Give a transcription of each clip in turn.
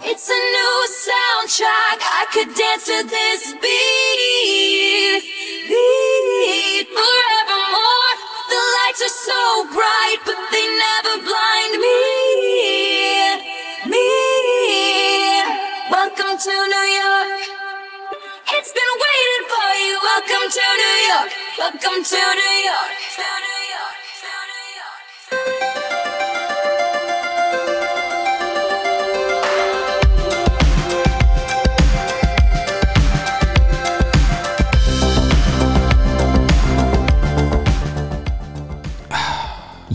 It's a new soundtrack. I could dance to this beat. Beat forevermore. The lights are so bright, but they never blind me. Me. Welcome to New York. It's been waiting for you. Welcome to New York. Welcome to New York.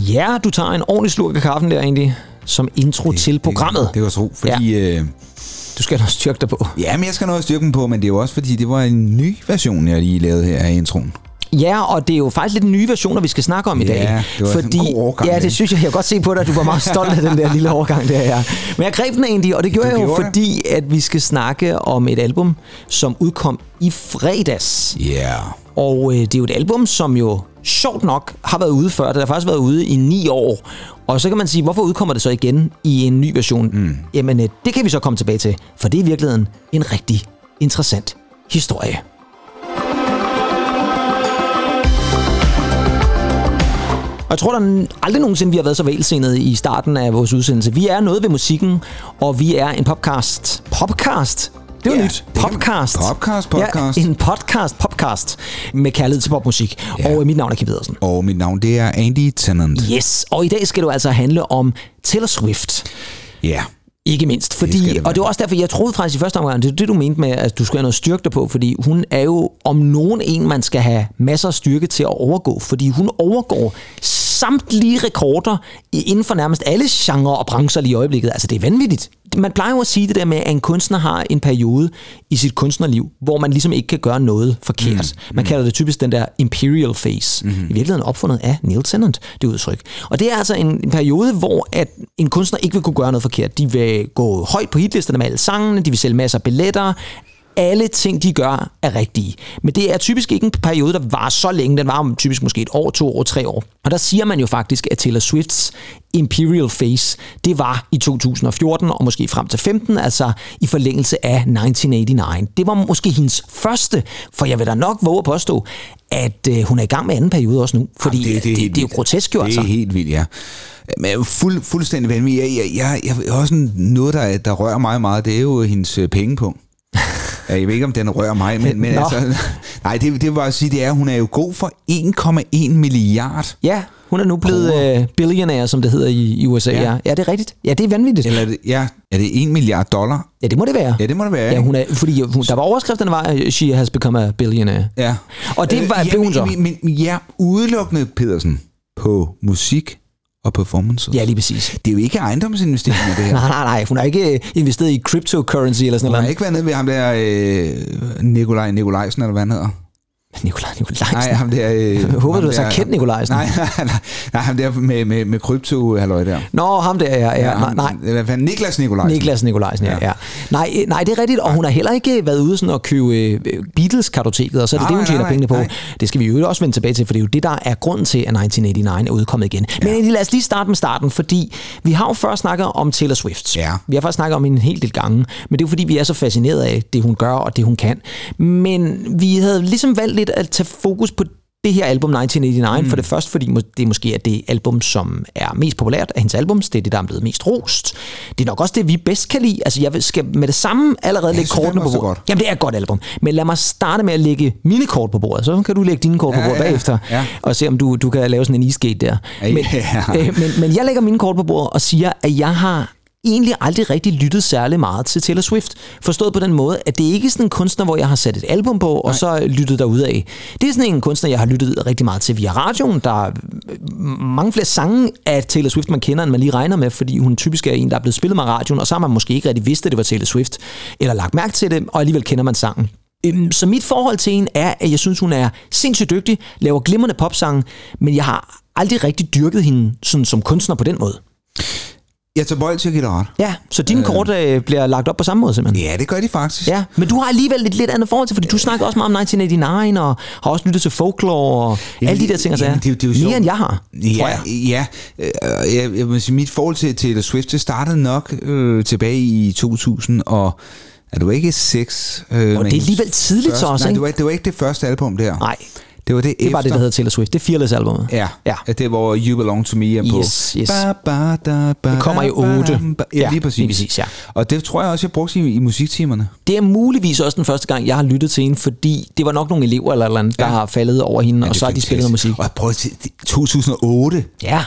Ja, du tager en ordentlig slurk af kaffen der egentlig, som intro det, til programmet. Det, det var tro, fordi... Ja. Øh, Du skal nok styrke dig på. ja, men jeg skal noget styrke dem på, men det er jo også fordi, det var en ny version, jeg lige lavede her af introen. Ja, og det er jo faktisk lidt nye versioner, vi skal snakke om i Ja, dag. det var sådan en god overgang, Ja, det synes jeg. Jeg kan godt se på dig, at du var meget stolt af den der lille overgang der, ja. Men jeg greb den egentlig, og det gjorde Du jeg jo, gjorde det. fordi at vi skal snakke om et album, som udkom i fredags. Ja. Yeah. Og øh, det er jo et album, som jo sjovt nok har været ude før. Det har faktisk været ude i ni år. Og så kan man sige, hvorfor udkommer det så igen i en ny version? Mm. Jamen, øh, det kan vi så komme tilbage til, for det er i virkeligheden en rigtig interessant historie. Og jeg tror, der er aldrig nogensinde, vi har været så velsendet i starten af vores udsendelse. Vi er noget ved musikken, og vi er en podcast. Podcast? Det var Ja, nyt. det er- Podcast. Ja, en podcast, podcast med kærlighed til popmusik. Ja. Og mit navn er Kim Pedersen. Og mit navn, det er Andy Tennant. Yes, og i dag skal det jo altså handle om Taylor Swift. Ja. Ikke mindst, fordi, det og det var også derfor, jeg troede faktisk i første omgang, det er det, du mente med, at du skulle have noget styrke der på, fordi hun er jo om nogen en, man skal have masser af styrke til at overgå, fordi hun overgår samtlige rekorder inden for nærmest alle genrer og brancher lige i øjeblikket. Altså, det er vanvittigt. Man plejer jo at sige det der med, at en kunstner har en periode i sit kunstnerliv, hvor man ligesom ikke kan gøre noget forkert. Mm. Man kalder det typisk den der imperial phase. Mm. I virkeligheden opfundet af Neil Tennant, det udtryk. Og det er altså en, en periode, hvor at en kunstner ikke vil kunne gøre noget forkert. De vil gå højt på hitlisterne med alle sangene, de vil sælge masser af billetter, alle ting, de gør, er rigtige. Men det er typisk ikke en periode, der var så længe. Den var om typisk måske et år, to år, tre år. Og der siger man jo faktisk, at Taylor Swifts Imperial Phase, det var i 2014 og måske frem til 15, altså i forlængelse af 1989. Det var måske hendes første, for jeg vil da nok våge at påstå, at øh, hun er i gang med anden periode også nu. Fordi Jamen, det, det, det, helt det er jo grotesk jo Det altså. er helt vildt, ja. Men fuld, fuldstændig vanvittigt. Jeg, jeg, jeg, jeg, også noget, der, der rører mig meget, det er jo hendes øh, pengepunkt. Ja, Jeg ved ikke, om den rører mig, men, men Nå. altså, nej, det, det var at sige, det er, at hun er jo god for 1,1 milliard. Ja, hun er nu blevet øh, billionaire, som det hedder i, i USA. Ja. Ja. Ja. ja, det er rigtigt. Ja, det er vanvittigt. Eller er det, ja, er det 1 milliard dollar? Ja, det må det være. Ja, det må det være. Ja, hun er, fordi hun, der var overskrifterne var, at she has become a billionaire. Ja. Og det var- blev hun så. Men, men, men ja, udelukkende, Pedersen, på musik og performance. Ja, lige præcis. Det er jo ikke ejendomsinvesteringer, det her. Nej, nej, nej. Hun har ikke øh, investeret i cryptocurrency eller sådan Hun har noget. ikke været nede ved ham der, øh, Nikolaj Nikolajsen, eller hvad han hedder. Nikolaj Nikolajsen. Nej, ham der... Øh, Jeg håber, du har sagt Kent Nikolajsen. Nej, nej, nej, nej, ham der med, med, med krypto halløj der. Nå, ham der, ja. ja, ja ham, nej, nej. Hvad fanden? Niklas Nikolajsen. Niklas Nikolajsen, ja. ja. Ja. Nej, øh, nej, det er rigtigt, og hun har heller ikke været ude sådan at købe øh, Beatles-kartoteket, og så er det Nej, det, hun tjener nej, pengene på. nej. Det skal vi jo også vende tilbage til, for det er jo det, der er grunden til, at 1989 er udkommet igen. Men lad os lige starte med starten, fordi vi har jo først snakket om Taylor Swift. Ja. Vi har faktisk snakket om hende en hel del gange, men det er jo fordi, vi er så fascineret af det, hun gør og det, hun kan. Men vi havde ligesom valgt lidt at tage fokus på det her album 1989, mm. for det første fordi det måske er det album, som er mest populært af hendes albums. Det er det, der er blevet mest rost. Det er nok også det, vi bedst kan lide. Altså, jeg skal med det samme allerede Ja, lægge kortene på bordet. Jamen, det er et godt album. Men lad mig starte med at lægge mine kort på bordet. Så kan du lægge dine kort på Ja, bordet ja, bagefter, ja. og se om du, du kan lave sådan en isgate der. Ja, Men, ja. øh, men, men jeg lægger mine kort på bordet og siger, at jeg har egentlig aldrig rigtig lyttet særlig meget til Taylor Swift. Forstået på den måde, at det er ikke sådan en kunstner, hvor jeg har sat et album på, og så lyttet derud af. Det er sådan en kunstner, jeg har lyttet rigtig meget til via radioen. Der er mange flere sange af Taylor Swift, man kender, end man lige regner med, fordi hun typisk er en, der er blevet spillet med radioen, og så har man måske ikke rigtig vidst, at det var Taylor Swift, eller lagt mærke til det, og alligevel kender man sangen. Øhm, Så mit forhold til hende er, at jeg synes, hun er sindssygt dygtig, laver glimrende popsange, men jeg har aldrig rigtig dyrket hende sådan som kunstner på den måde. Jeg tager bold til ret. Ja, så dine øh. kort øh, bliver lagt op på samme måde simpelthen. Ja, det gør de faktisk. Ja, men du har alligevel et lidt andet forhold til, fordi du snakker også meget om 1989, og har også lyttet til folklore og Jamen, alle de der ting. Og jamen, det det er jo Mere sjovt. end jeg har, tror Ja, jeg. ja. Øh, jeg, jeg vil sige, mit forhold til Taylor Swift, det startede nok øh, tilbage i 2000 og er var ikke 6. Øh, Og det er alligevel tidligt så også, Nej, ikke? det var, det var ikke det første album der. Nej, Det var det, det var det, der hedder Taylor Swift. Det er Fearless albumet. Ja, Ja. ja. det hvor You Belong To Me er på. Yes, yes. Ba, ba, da, ba, Det kommer i da, ba. Ja, Ja, lige præcis. lige præcis, ja. Og det tror jeg også, jeg brugte i, i musiktimerne. Det er muligvis også den første gang, jeg har lyttet til hende, fordi det var nok nogle elever eller, eller andet, der Ja. har faldet over hende, Ja, og så er har de spillet noget musik. Og prøv at se, det- 2008. Ja.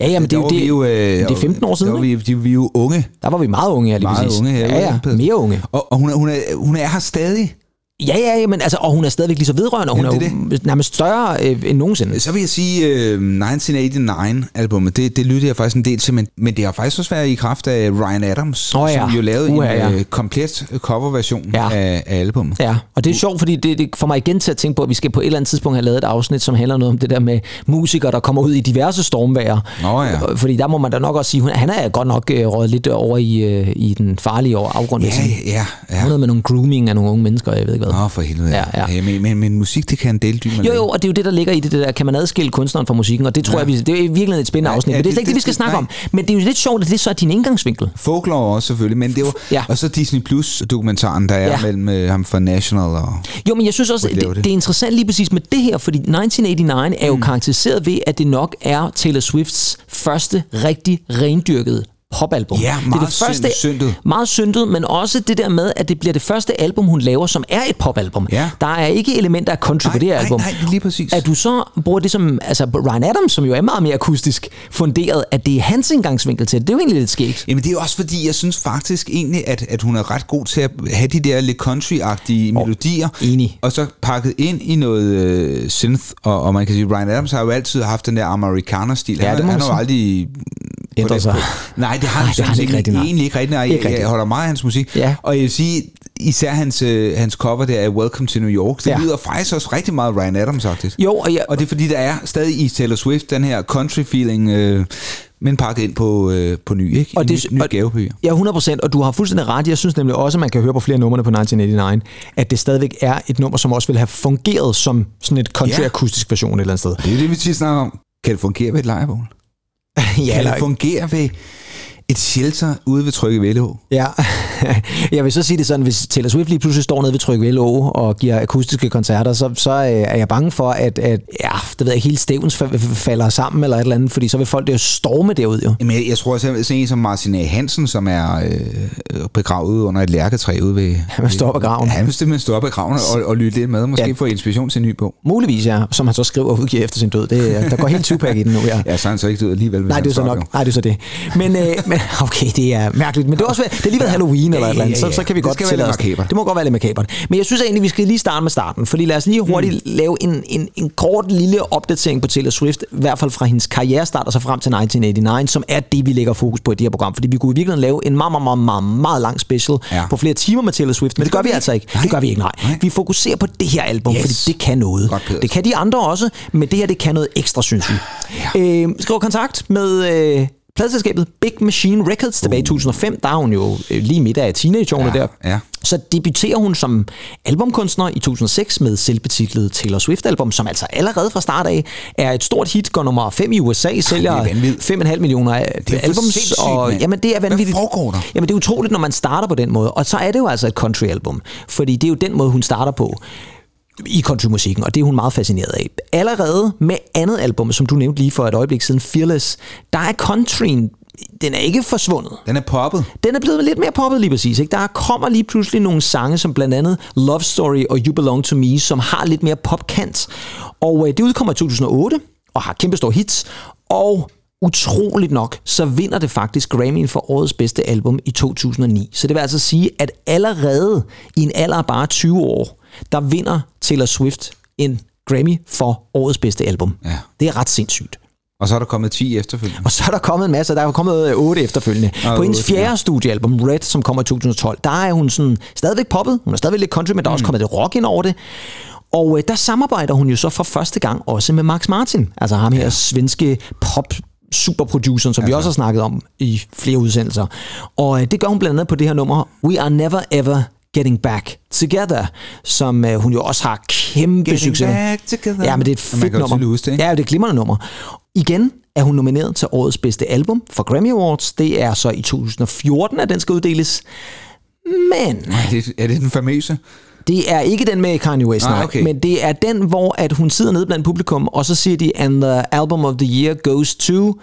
Ja, jamen, det er Der jo var det. jo, øh, det er 15 år Der siden, var ikke? vi, de, vi er jo unge. Der var vi meget unge her lige Meget præcis. unge Ja, ja, Peter. mere unge. Og, og hun, er, hun, er, hun er her stadig. Ja, ja, ja, men altså, og hun er stadigvæk lige så vedrørende, og hun Jamen, er det jo nærmest større øh, end nogensinde. Så vil jeg sige, øh, 1989-albumet, det, det lyttede jeg faktisk en del til, men, men det har faktisk også været i kraft af Ryan Adams, Åh ja. som jo lavede Uha, en ja. øh, komplet coverversion Ja. af, af albumet. Ja, og det er sjovt, fordi det, det får mig igen til at tænke på, at vi skal på et eller andet tidspunkt have lavet et afsnit, som handler noget om det der med musikere, der kommer ud i diverse stormvejr. Nå ja. Fordi der må man da nok også sige, hun, han er godt nok øh, røget lidt over i, øh, i den farlige afgrund. Ja, ja, ja. Noget med nogle grooming af nogle unge mennesker, jeg ved ikke hvad. Nå, for helvede. Ja, ja. Men, men, men musik, det kan en del dybe. Jo, jo, og det er jo det, der ligger i det, det der, kan man adskille kunstneren fra musikken, og det tror ja. jeg, vi, det er i virkeligheden et spændende Ja, afsnit, ja, men det er det- slet ikke det, vi skal det- snakke nej. om. Men det er jo lidt sjovt, at det så er din indgangsvinkel. Folklore også selvfølgelig, men det var, Ja. ja. og så Disney Plus dokumentaren, der er Ja. ja. mellem øh, ham fra National og... Jo, men jeg synes også, det, det. det. er interessant lige præcis med det her, fordi 1989 er jo mm. karakteriseret ved, at det nok er Taylor Swifts første rigtig rendyrkede popalbum. Ja, det er meget det første, synd- syndet. Meget syndet, men også det der med, at det bliver det første album, hun laver, som er et popalbum. Ja. Der er ikke elementer af country på det her nej, album. nej, lige præcis. At du så bruger det som, altså Ryan Adams, som jo er meget mere akustisk funderet, at det er hans indgangsvinkel til det. Det er jo egentlig lidt skægt. Jamen det er jo også fordi, jeg synes faktisk egentlig, at, at hun er ret god til at have de der lidt country-agtige oh, melodier. enig. Og så pakket ind i noget øh, synth. Og, og man kan sige, Ryan Adams har jo altid haft den der amerikaner-stil. Ja, han, det må han har jo aldrig... Ændret sig. Nej, det har han, det har han ikke rigtig. Egentlig ikke rigtigt. Nej, Ikke jeg, rigtigt. jeg holder meget af hans musik. Ja. Og jeg vil sige, især hans, øh, hans cover der af Welcome to New York, det Ja. lyder faktisk også rigtig meget Ryan Adams, faktisk. Jo, og jeg, Og det er fordi, der er stadig i Taylor Swift den her country-feeling, øh, men pakket ind på, øh, på ny, ikke? Og det- ny, ny og- gavepapir. Ja, 100%, og du har fuldstændig ret. Jeg synes nemlig også, at man kan høre på flere numre på 1989, at det stadigvæk er et nummer, som også ville have fungeret som sådan et country-akustisk version et eller andet sted. Det er det, vi tit snakker om. Kan det fungere ved et lejrebål? ja, Kan eller, det fungere ved et shelter ude ved Trygge Vellå? ja. jeg vil så sige det sådan, hvis Taylor Swift lige pludselig står nede ved Tryg Å og giver akustiske koncerter, så, så øh, er jeg bange for, at, at ja, det ved jeg, hele fa- falder sammen eller et eller andet, fordi så vil folk jo storme derud jo. Jamen, jeg, jeg tror også, at en som Martin A. Hansen, som er øh, begravet under et lærketræ ude ved... Han vil stå op ad graven. Han vil simpelthen stå op ad graven og, og lytte lidt med, og måske Ja. ja. få inspiration til en ny bog. Muligvis, ja, som han så skriver og udgiver efter sin død. Det, er- der går helt Tupac i den nu, ja. Ja, så er han så ikke død alligevel. Nej, det er så nok. Nej, det er så det. Men, øh, men okay, det er mærkeligt. Men det er også det er lige ved Halloween eller Ja, et eller andet, ja, så, ja. så kan vi Det godt tillade os det. må godt være lidt makabert. Men jeg synes egentlig, vi skal lige starte med starten, fordi lad os lige hurtigt mm. lave en, en, en kort lille opdatering på Taylor Swift, i hvert fald fra hendes karrierestart og så frem til 1989, som er det, vi lægger fokus på i det her program. Fordi vi kunne i virkeligheden lave en meget, meget, meget, meget, meget lang special ja. På flere timer med Taylor Swift, men det, gør vi altså ikke. Nej. Det gør vi ikke, nej. Nej. Vi fokuserer på det her album, Yes. fordi det kan noget. Godt, det kan de andre også, men det her, det kan noget ekstra, synes vi. Ja. Øh, skriv kontakt med... Øh, Pladselskabet Big Machine Records tilbage i 2005, der er hun jo øh, lige midt af teenageårene Ja, der. ja. Så debuterer hun som albumkunstner i 2006 med selvbetitlet Taylor Swift-album, som altså allerede fra start af er et stort hit, går nummer 5 i USA, sælger vanvittigt. 5,5 millioner af Det albums. og, mand. jamen, det er Hvad vanvittigt. foregår der? Jamen, det er utroligt, når man starter på den måde. Og så er det jo altså et country-album, fordi det er jo den måde, hun starter på i countrymusikken, og det er hun meget fascineret af. Allerede med andet album, som du nævnte lige for et øjeblik siden, Fearless, der er countryen, den er ikke forsvundet. Den er poppet. Den er blevet lidt mere poppet lige præcis. Ikke? Der kommer lige pludselig nogle sange, som blandt andet Love Story og You Belong To Me, som har lidt mere popkant. Og øh, det udkommer i 2008 og har kæmpe store hits. Og utroligt nok, så vinder det faktisk Grammy'en for årets bedste album i 2009. Så det vil altså sige, at allerede i en alder af bare 20 år, der vinder Taylor Swift en Grammy for årets bedste album. Ja. Det er ret sindssygt. Og så er der kommet 10 efterfølgende. Og så er der kommet en masse, der er kommet øh, otte efterfølgende. Ah, På hendes fjerde ja. studiealbum, Red, som kommer i 2012, der er hun sådan stadigvæk poppet. Hun er stadigvæk lidt country, men der er Mm. også kommet lidt rock ind over det. Og øh, der samarbejder hun jo så for første gang også med Max Martin. Altså ham her svenske pop superproduceren, som vi også har snakket om i flere udsendelser. Og øh, det gør hun blandt andet på det her nummer, We Are Never Ever Getting Back Together, som øh, hun jo også har kæmpe Getting succes med. Ja, men det er et fedt nummer. huske det? Ja, det er et glimrende nummer. Igen er hun nomineret til årets bedste album for Grammy Awards. Det er så i 2014, at den skal uddeles. Men Er det, er det den famøse? det er ikke den med Kanye West, Nej, nej, okay. men det er den, hvor at hun sidder nede blandt publikum, og så siger de, and the album of the year goes to...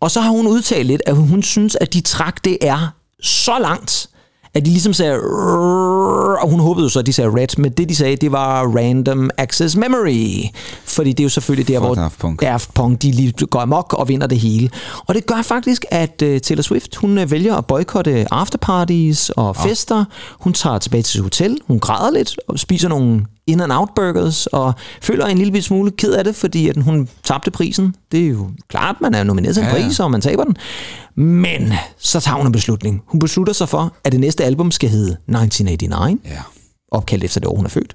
Og så har hun udtalt lidt, at hun synes, at de trak det er så langt, at de ligesom sagde, og hun håbede jo så, at de sagde red, men det de sagde, det var random access memory. Fordi det er jo selvfølgelig der, For hvor Daft Punk. Daft Punk de lige går amok og vinder det hele. Og det gør faktisk, at uh, Taylor Swift, hun uh, vælger at boykotte afterparties og fester. Hun tager tilbage til sit hotel, hun græder lidt og spiser nogle in and out burgers og føler en lille smule ked af det, fordi at hun tabte prisen. Det er jo klart, man er nomineret til en Ja, ja. pris, og man taber den. Men så tager hun en beslutning. Hun beslutter sig for, at det næste album skal hedde 1989 Ja. opkaldt efter det år, hun er født.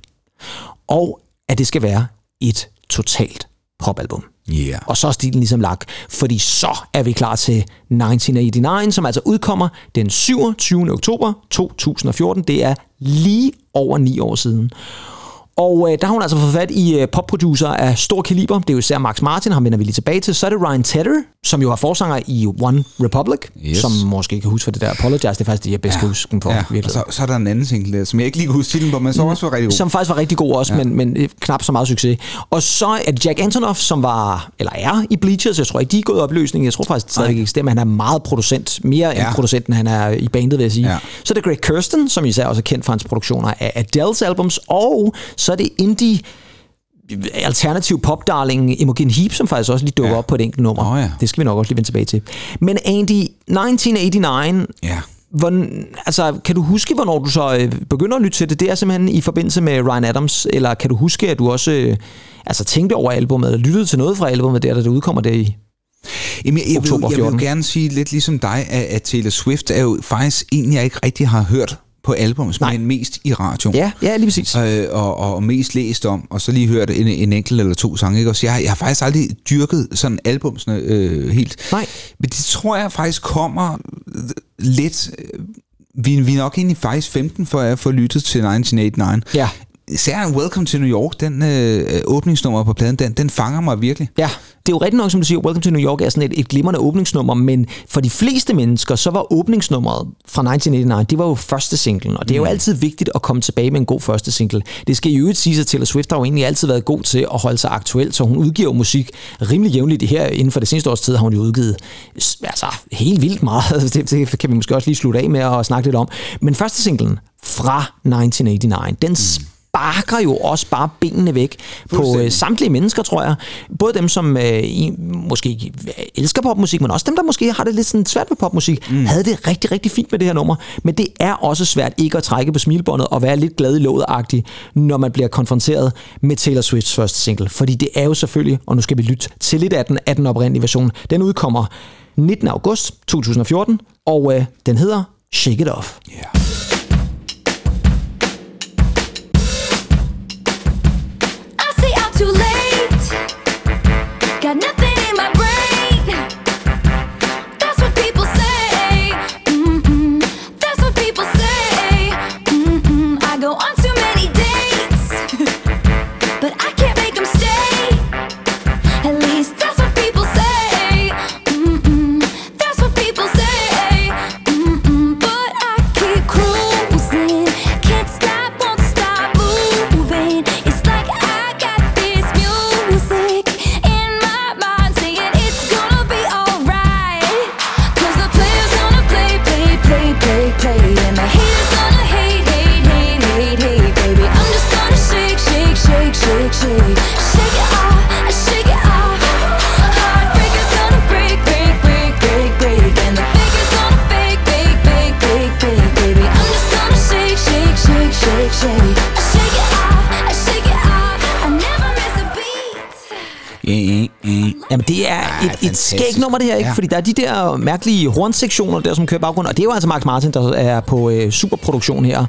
Og at det skal være et totalt popalbum. Ja. Og så er stilen ligesom lagt, fordi så er vi klar til 1989, som altså udkommer den 27. oktober 2014. Det er lige over ni år siden. Og øh, der har hun altså fået fat i øh, popproducer af stor kaliber. Det er jo især Max Martin, ham vender vi lige tilbage til. Så er det Ryan Tedder, som jo er forsanger i One Republic, Yes. som måske kan huske for det der Apologize. Det er faktisk det, jeg bedst kan huske for. Ja, og virkelig. så, så er der en anden single der, som jeg ikke lige kan huske titlen på, men så også var rigtig god. Som faktisk var rigtig god også, ja. men, men øh, knap så meget succes. Og så er det Jack Antonoff, som var, eller er i Bleachers. Jeg tror ikke, de er gået i opløsning. Jeg tror faktisk stadig ikke han er meget producent. Mere ja. Ja. end producent, end han er i bandet, vil jeg sige. Ja. Ja. Så er det Greg Kirsten, som især også er kendt for hans produktioner af Adele's albums. Og så er det indie alternativ popdarling Imogen Heap, som faktisk også lige dukker ja. Op på et enkelt nummer. Åh, ja. Det skal vi nok også lige vende tilbage til. Men Andy, 1989, Ja. Hvordan, altså, kan du huske, hvornår du så øh, begynder at lytte til det? Det er simpelthen i forbindelse med Ryan Adams, eller kan du huske, at du også øh, altså, tænkte over albumet, eller lyttede til noget fra albumet der, da det udkommer der i? Jamen, jeg, jeg, vil, jeg vil 14. jo gerne sige lidt ligesom dig, at, at Taylor Swift er jo faktisk en, jeg ikke rigtig har hørt på album, Nej. men mest i radio. Ja, ja, lige præcis. Øh, og, og mest læst om, og så lige hørt en, en enkelt eller to sange. Ikke? Også jeg, jeg har faktisk aldrig dyrket sådan albumsene øh, helt. Nej. Men det tror jeg faktisk kommer lidt... øh, Vi, vi er nok egentlig faktisk 15, for at få lyttet til 1989. Ja. Især Welcome to New York, den øh, åbningsnummer på pladen, den, den fanger mig virkelig. Ja, det er jo rigtigt nok, som du siger, Welcome to New York er sådan et, et glimrende åbningsnummer, men for de fleste mennesker, så var åbningsnummeret fra 1989, det var jo første singlen, og det er jo altid vigtigt at komme tilbage med en god første single. Det skal jo ikke sige, at Taylor Swift har jo egentlig altid været god til at holde sig aktuel, så hun udgiver musik rimelig jævnligt her. Inden for det seneste års tid har hun jo udgivet altså, helt vildt meget. Det, det kan vi måske også lige slutte af med at snakke lidt om. Men første singlen fra 1989, den sparker jo også bare benene væk på øh, samtlige mennesker, tror jeg. Både dem, som øh, i- måske ikke elsker popmusik, men også dem, der måske har det lidt sådan svært med popmusik, mm. havde det rigtig, rigtig fint med det her nummer. Men det er også svært ikke at trække på smilbåndet og være lidt glad i låget når man bliver konfronteret med Taylor Swifts første single. Fordi det er jo selvfølgelig, og nu skal vi lytte til lidt af den, af den oprindelige version. Den udkommer 19. august 2014, og øh, den hedder Shake It Off. Yeah. Yeah. Jamen, det er et, et fantastisk. skægt nummer, det her, ikke? Ja. Fordi der er de der mærkelige hornsektioner der, som kører i baggrunden, og det er jo altså Mark Martin, der er på øh, superproduktion her.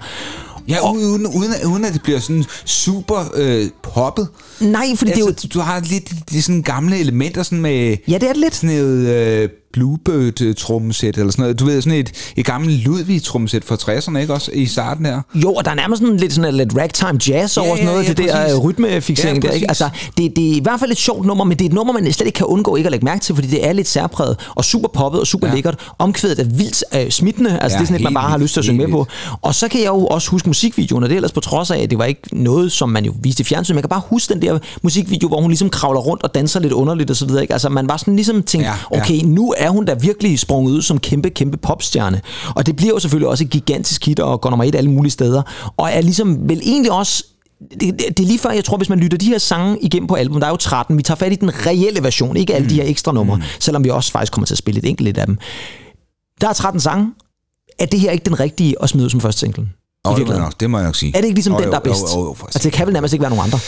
Ja, uden, uden, uden at det bliver sådan super øh, poppet. Nej, fordi det er jo... Altså, du har lidt de sådan gamle elementer sådan med... Ja, det er det lidt. Sådan noget øh, Bluebird-trommesæt, eller sådan noget. Du ved, sådan et, et gammelt Ludwig-trommesæt fra 60'erne, ikke også? I starten her. Jo, og der er nærmest sådan lidt, sådan lidt ragtime jazz over Ja, sådan noget, ja, ja, det der præcis. øh, rytmefixering Ja, der, ikke? Altså, det, det er i hvert fald et sjovt nummer, men det er et nummer, man slet ikke kan undgå ikke at lægge mærke til, fordi det er lidt særpræget og super poppet og super Ja. lækkert. Omkvædet er vildt øh, smittende, altså Ja, det er sådan et, man bare har lyst til at synge med på. Og så kan jeg jo også huske musikvideoen, og det er ellers på trods af, at det var ikke noget, som man jo viste i fjernsyn. Man kan bare huske den der musikvideo, hvor hun ligesom kravler rundt og danser lidt underligt og så videre. Ikke? Altså man var sådan ligesom tænkt, Ja, ja. okay, nu er hun da virkelig sprunget ud som kæmpe, kæmpe popstjerne. Og det bliver jo selvfølgelig også et gigantisk hit og går nummer et alle mulige steder. Og er ligesom vel egentlig også det, det, det er lige før, jeg tror, hvis man lytter de her sange igennem på album, der er jo 13, vi tager fat i den reelle version, ikke alle de her ekstra numre, mm. selvom vi også faktisk kommer til at spille et enkelt af dem. Der er 13 sange. Er det her ikke den rigtige at smide ud som første single? Og det, må nok, det må jeg nok sige. Er det ikke ligesom Jo, den, der er bedst? Jo, jo, for altså, det kan vel nærmest ikke være nogen andre.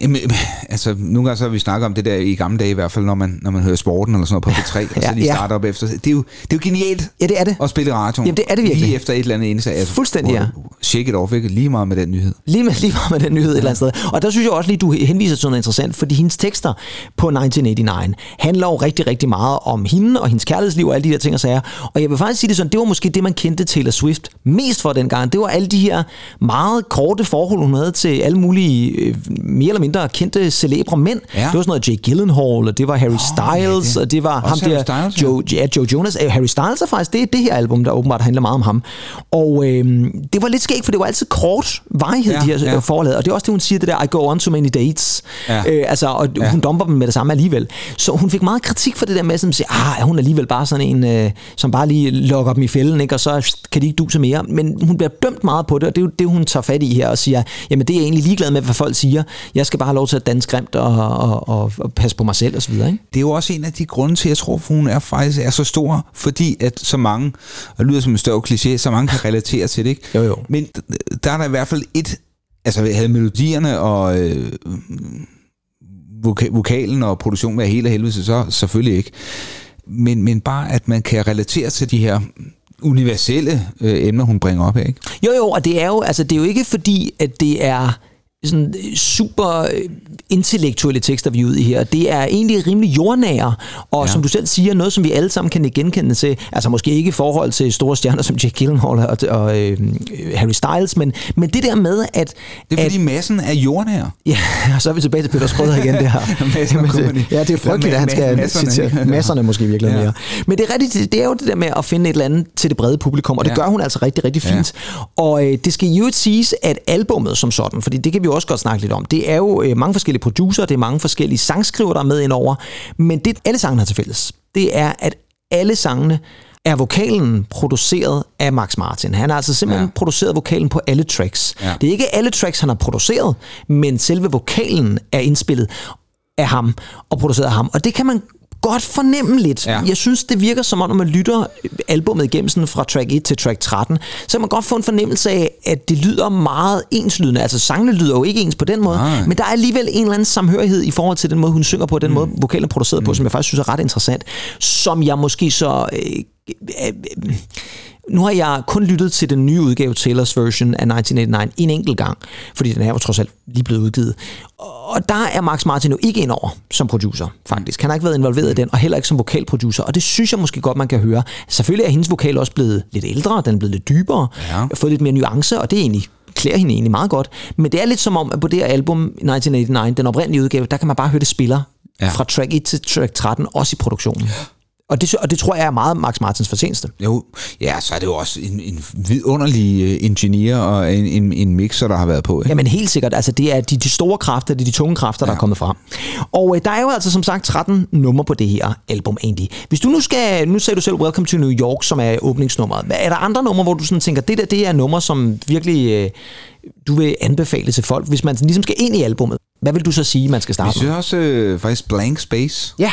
Jamen, altså, nogle gange så har vi snakket om det der i gamle dage i hvert fald, når man, når man hører sporten eller sådan noget på P3, og så Ja, lige ja. starter op efter. Det er jo, det er jo genialt Ja, det er det. at spille i radioen. Jamen, det er det virkelig. Lige efter et eller andet indslag. Altså, Fuldstændig, ja. Shake it off, ikke? Lige meget med den nyhed. Lige med, lige meget med den nyhed et eller andet sted. Og der synes jeg også lige, du henviser til noget interessant, fordi hendes tekster på 1989 handler jo rigtig, rigtig meget om hende og hendes kærlighedsliv og alle de der ting og sager. Og jeg vil faktisk sige det sådan, det var måske det, man kendte Taylor Swift mest for dengang. Det var alle de her meget korte forhold, hun havde til alle mulige øh, mere eller mindre kendte celebre mænd. Ja. Det var sådan noget Jake Gyllenhaal, og det var Harry ja, Styles, det- og det var også ham Harry der, Styles, ja. Joe, ja, Joe Jonas. Øh, Harry Styles er faktisk, det er det her album, der åbenbart handler meget om ham. Og øh, det var lidt skægt, for det var altid kort varighed, Ja, de her ja. ja. forhold havde. Og det er også det, hun siger, det der, I go on too many dates. Ja. Øh, altså, og Ja. hun dumper dem med det samme alligevel. Så hun fik meget kritik for det der med, at sige, ah, er hun alligevel bare sådan en, øh, som bare lige lokker dem i fælden, ikke? og så kan de ikke du til mere. Men hun bliver dømt meget på det, og det er jo det, hun tager fat i her og siger, jamen det er jeg egentlig ligeglad med, hvad folk siger. Jeg skal bare have lov til at danse grimt og, og, og, og passe på mig selv osv. Ikke? Det er jo også en af de grunde til, at jeg tror, at hun er faktisk er så stor, fordi at så mange, og det lyder som en større kliché, så mange kan relatere til det, ikke? Jo, jo. Men der er der i hvert fald et, altså havde melodierne og øh, voka- vokalen og produktionen helt af helvede, så selvfølgelig ikke. Men, men bare, at man kan relatere til de her universelle øh, emner, hun bringer op, ikke? Jo, jo, og det er jo, altså, det er jo ikke fordi, at det er sådan øh, super øh, intellektuelle tekster, vi er ude i her. Det er egentlig rimelig jordnære, og Ja. ja. som du selv siger, noget, som vi alle sammen kan genkende til. Altså måske ikke i forhold til store stjerner som Jake Gyllenhaal og, og øh, Harry Styles, men, men det der med, at... Det er at, fordi massen er jordnær. Ja, og så er vi tilbage til Peter Skrøder igen og Company. ja, det er frygteligt, at han skal masserne, citere masserne måske virkelig Ja. mere. Men det er, rigtigt, det er jo det der med at finde et eller andet til det brede publikum, og det Ja. gør hun altså rigtig, rigtig Ja. fint. Og øh, det skal jo siges, at albummet som sådan, fordi det kan vi jo også godt snakke lidt om, det er jo øh, mange forskellige producer, det er mange forskellige sangskrivere, der er med indover, men det alle sangene har til fælles, det er, at alle sangene er vokalen produceret af Max Martin. Han har altså simpelthen ja. produceret vokalen på alle tracks. Ja. Det er ikke alle tracks, han har produceret, men selve vokalen er indspillet af ham og produceret af ham. Og det kan man godt fornemme lidt. Ja. Jeg synes, det virker som om, når man lytter albummet igennem sådan fra track 1 til track 13, så kan man godt få en fornemmelse af, at det lyder meget enslydende. Altså sangene lyder jo ikke ens på den måde, Nej. men der er alligevel en eller anden samhørighed i forhold til den måde, hun synger på, den mm. måde, vokalen er produceret mm. på, som jeg faktisk synes er ret interessant. Som jeg måske så... Øh, øh, øh, nu har jeg kun lyttet til den nye udgave, Taylors version af 1989, en enkelt gang, fordi den er jo trods alt lige blevet udgivet. Og der er Max Martin jo ikke ind over som producer, faktisk. Han har ikke været involveret i den, og heller ikke som vokalproducer. Og det synes jeg måske godt, man kan høre. Selvfølgelig er hendes vokal også blevet lidt ældre, den er blevet lidt dybere, Ja. fået lidt mere nuance, og det er egentlig klæder hende egentlig meget godt. Men det er lidt som om, at på det her album, 1989, den oprindelige udgave, der kan man bare høre det spiller Ja. ja. fra track 1 til track 13, også i produktionen. Og det, og det tror jeg er meget Max Martins fortjeneste. Jo, ja, så er det jo også en, en vidunderlig øh, ingeniør og en, en, en mixer, der har været på. Ikke? Jamen helt sikkert, altså det er de, de store kræfter, det er de tunge kræfter, ja. der er kommet frem. Og øh, der er jo altså som sagt 13 numre på det her album egentlig. Hvis du nu skal, nu sagde du selv Welcome to New York, som er åbningsnummeret. Er der andre numre, hvor du sådan tænker, det der det er numre, som virkelig øh, du vil anbefale til folk, hvis man ligesom skal ind i albummet? Hvad vil du så sige, man skal Jeg starte med? synes også øh, faktisk Blank Space. Ja,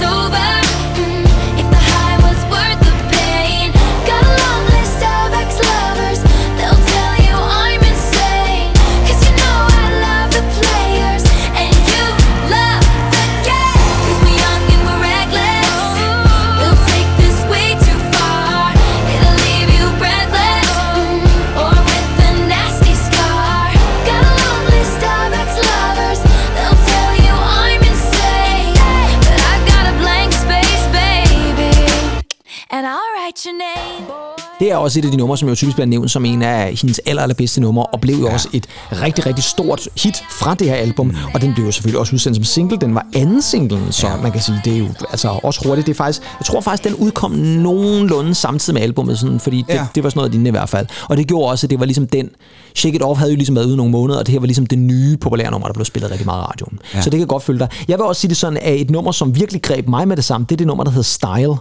it's over. Det er også et af de numre, som jo typisk bliver nævnt som en af hendes aller, allerbedste numre, og blev jo ja. også et rigtig, rigtig stort hit fra det her album. Og den blev jo selvfølgelig også udsendt som single. Den var anden singlen, så ja. man kan sige, det er jo altså også hurtigt. Det er faktisk, jeg tror faktisk, den udkom nogenlunde samtidig med albummet, sådan, fordi det, Ja. det var sådan noget lignende i hvert fald. Og det gjorde også, at det var ligesom den... Shake It Off havde jo ligesom været ude nogle måneder, og det her var ligesom det nye populære nummer, der blev spillet rigtig meget i radioen. Ja. Så det kan jeg godt følge dig. Jeg vil også sige det sådan, at et nummer, som virkelig greb mig med det samme, det er det nummer, der hedder Style.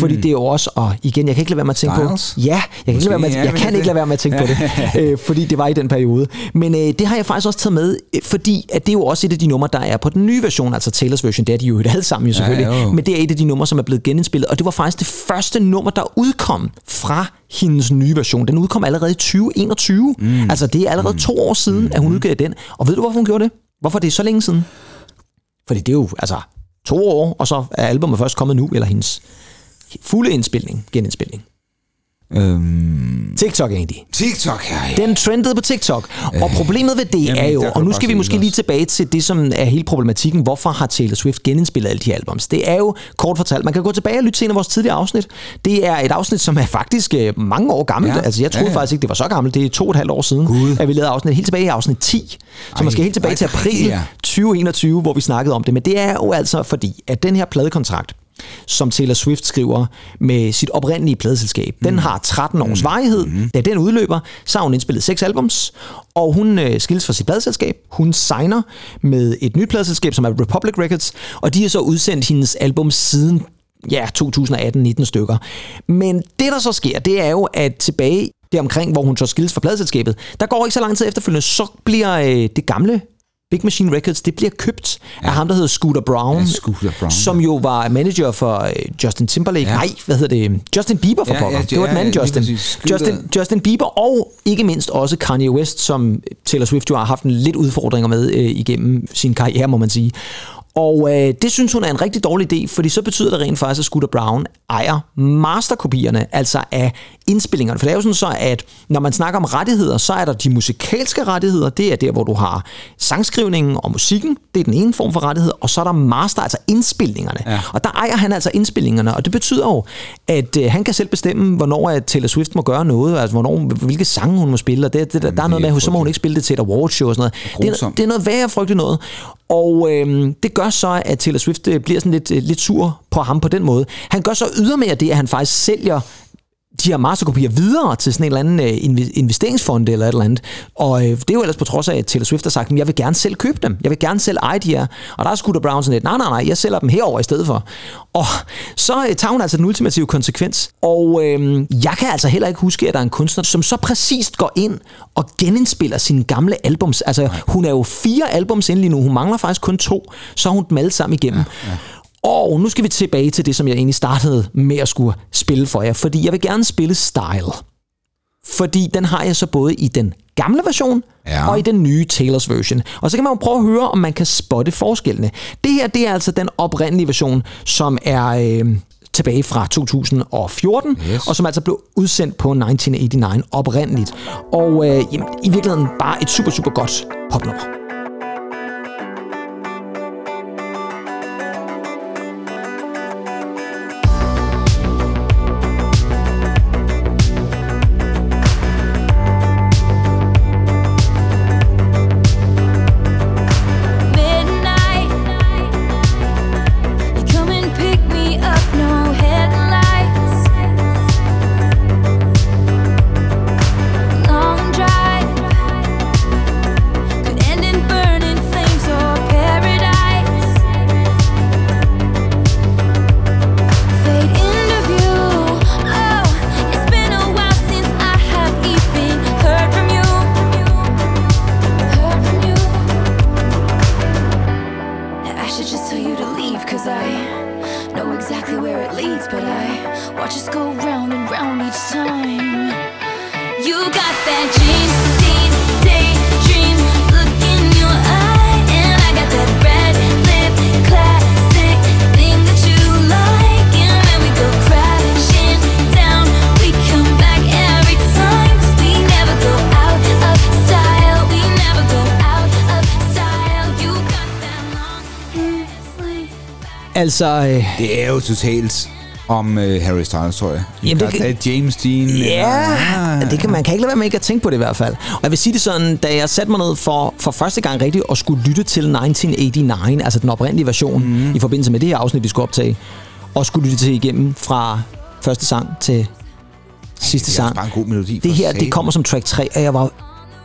Fordi det er jo også, og igen, jeg kan ikke lade være med at tænke Styles? på... Ja, jeg kan, ikke lade være med, ja, jeg kan ikke lade være med at tænke på det, øh, fordi det var i den periode. Men øh, det har jeg faktisk også taget med, øh, fordi at det er jo også et af de numre, der er på den nye version, altså Taylors version, det er de jo alle sammen jo selvfølgelig, jo. men det er et af de numre, som er blevet genindspillet, og det var faktisk det første nummer, der udkom fra hendes nye version. Den udkom allerede i 2021. Mm. Altså det er allerede mm. to år siden, mm. at hun udgav den. Og ved du, hvorfor hun gjorde det? Hvorfor det er så længe siden? Fordi det er jo altså to år, og så er albumet først kommet nu, eller hendes fulde indspilning, genindspilning. Øhm, TikTok egentlig. TikTok, ja. Den trendede på TikTok. Og problemet ved det jamen, er jo, og nu skal vi måske lige tilbage til det, som er hele problematikken. Hvorfor har Taylor Swift genindspillet alle de albums? Det er jo kort fortalt. Man kan gå tilbage og lytte til en af vores tidligere afsnit. Det er et afsnit, som er faktisk øh, mange år gammelt. Ja. Altså, jeg troede Ja, ja. faktisk ikke, det var så gammelt. Det er to og et halvt år siden, Gud. at vi lavede afsnit helt tilbage i afsnit 10. Så man skal helt tilbage ej, til april ja. 2021, hvor vi snakkede om det. Men det er jo altså fordi, at den her pladekontrakt, som Taylor Swift skriver med sit oprindelige pladeselskab. Den Mm. har 13 års varighed. Da den udløber, så har hun indspillet seks albums, og hun øh, skilles fra sit pladeselskab. Hun signer med et nyt pladeselskab, som er Republic Records, og de har så udsendt hendes album siden ja, 2018-19 stykker. Men det, der så sker, det er jo, at tilbage der omkring, hvor hun så skilles fra pladeselskabet, der går ikke så lang tid efterfølgende, så bliver øh, det gamle Big Machine Records, det bliver købt ja. af ham, der hedder Scooter Brown, Ja, Scooter Braun, som jo var manager for øh, Justin Timberlake. Ja. Ja. Nej, hvad hedder det? Justin Bieber for Ja, pokker. ja, det var den ja, anden lige Justin. Justin. Justin Bieber og ikke mindst også Kanye West, som Taylor Swift jo har haft en lidt udfordringer med øh, igennem sin karriere, må man sige. Og øh, det synes hun er en rigtig dårlig idé, fordi så betyder det rent faktisk, at Scooter Brown ejer masterkopierne, altså af indspillingerne. For det er jo sådan så, at når man snakker om rettigheder, så er der de musikalske rettigheder, det er der, hvor du har sangskrivningen og musikken, det er den ene form for rettighed, og så er der master, altså indspilningerne. Ja. Og der ejer han altså indspillingerne, og det betyder jo, at øh, han kan selv bestemme, hvornår at Taylor Swift må gøre noget, altså hvornår, hvilke sange hun må spille, og det, det, der, der er noget med, så må hun ikke spille det til et awardshow og sådan noget. Det er, det er noget værre frygteligt noget. Og øh, det gør så, at Taylor Swift øh, bliver sådan lidt, øh, lidt sur på ham på den måde. Han gør så ydermere det, at han faktisk sælger de her masterkopier videre til sådan en eller anden øh, inve- investeringsfond eller et eller andet. Og øh, det er jo ellers på trods af, at Taylor Swift har sagt, at jeg vil gerne selv købe dem. Jeg vil gerne selv eje de her. Og der er Scooter Brown sådan lidt, nej, nej, nej, jeg sælger dem herover i stedet for. Og så øh, tager hun altså den ultimative konsekvens. Og øh, jeg kan altså heller ikke huske, at der er en kunstner, som så præcist går ind og genindspiller sine gamle albums. Altså, hun er jo fire albums inde lige nu. Hun mangler faktisk kun to. Så har hun dem alle sammen igennem. Ja, ja. Og nu skal vi tilbage til det, som jeg egentlig startede med at skulle spille for jer, fordi jeg vil gerne spille Style. Fordi den har jeg så både i den gamle version Ja. og i den nye Taylors version. Og så kan man jo prøve at høre, om man kan spotte forskellene. Det her, det er altså den oprindelige version, som er øh, tilbage fra 2014, Yes. og som altså blev udsendt på 1989 oprindeligt. Og øh, jamen, i virkeligheden bare et super, super godt popnummer. Altså, øh, Det er jo totalt om uh, Harry Styles, tror jeg. Jamen, det kan- er James Dean. Ja, Ah. det kan, man kan ikke lade være med ikke at tænke på det i hvert fald. Og jeg vil sige det sådan, da jeg satte mig ned for, for første gang rigtigt og skulle lytte til 1989, altså den oprindelige version, mm. i forbindelse med det her afsnit, vi skulle optage, og skulle lytte til igennem fra første sang til sidste Det er sang. bare en god melodi. Det her, det kommer som track 3, og jeg var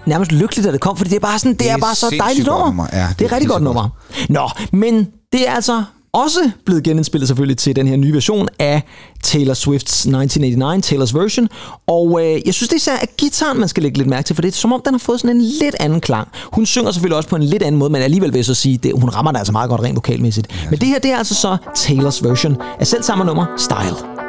nærmest lykkelig, da det kom, fordi det er bare sådan, det, Det er er bare så dejligt nummer. nummer. Ja, det, det er er rigtig godt nummer. Nå, men det er altså også blevet genindspillet selvfølgelig til den her nye version af Taylor Swifts 1989, Taylors version. Og øh, jeg synes det er især at gitaren, man skal lægge lidt mærke til, for det er som om, den har fået sådan en lidt anden klang. Hun synger selvfølgelig også på en lidt anden måde, men alligevel vil jeg så sige, det, hun rammer det altså meget godt rent vokalmæssigt. Men det her, det er altså så Taylors version af selv samme nummer, Style.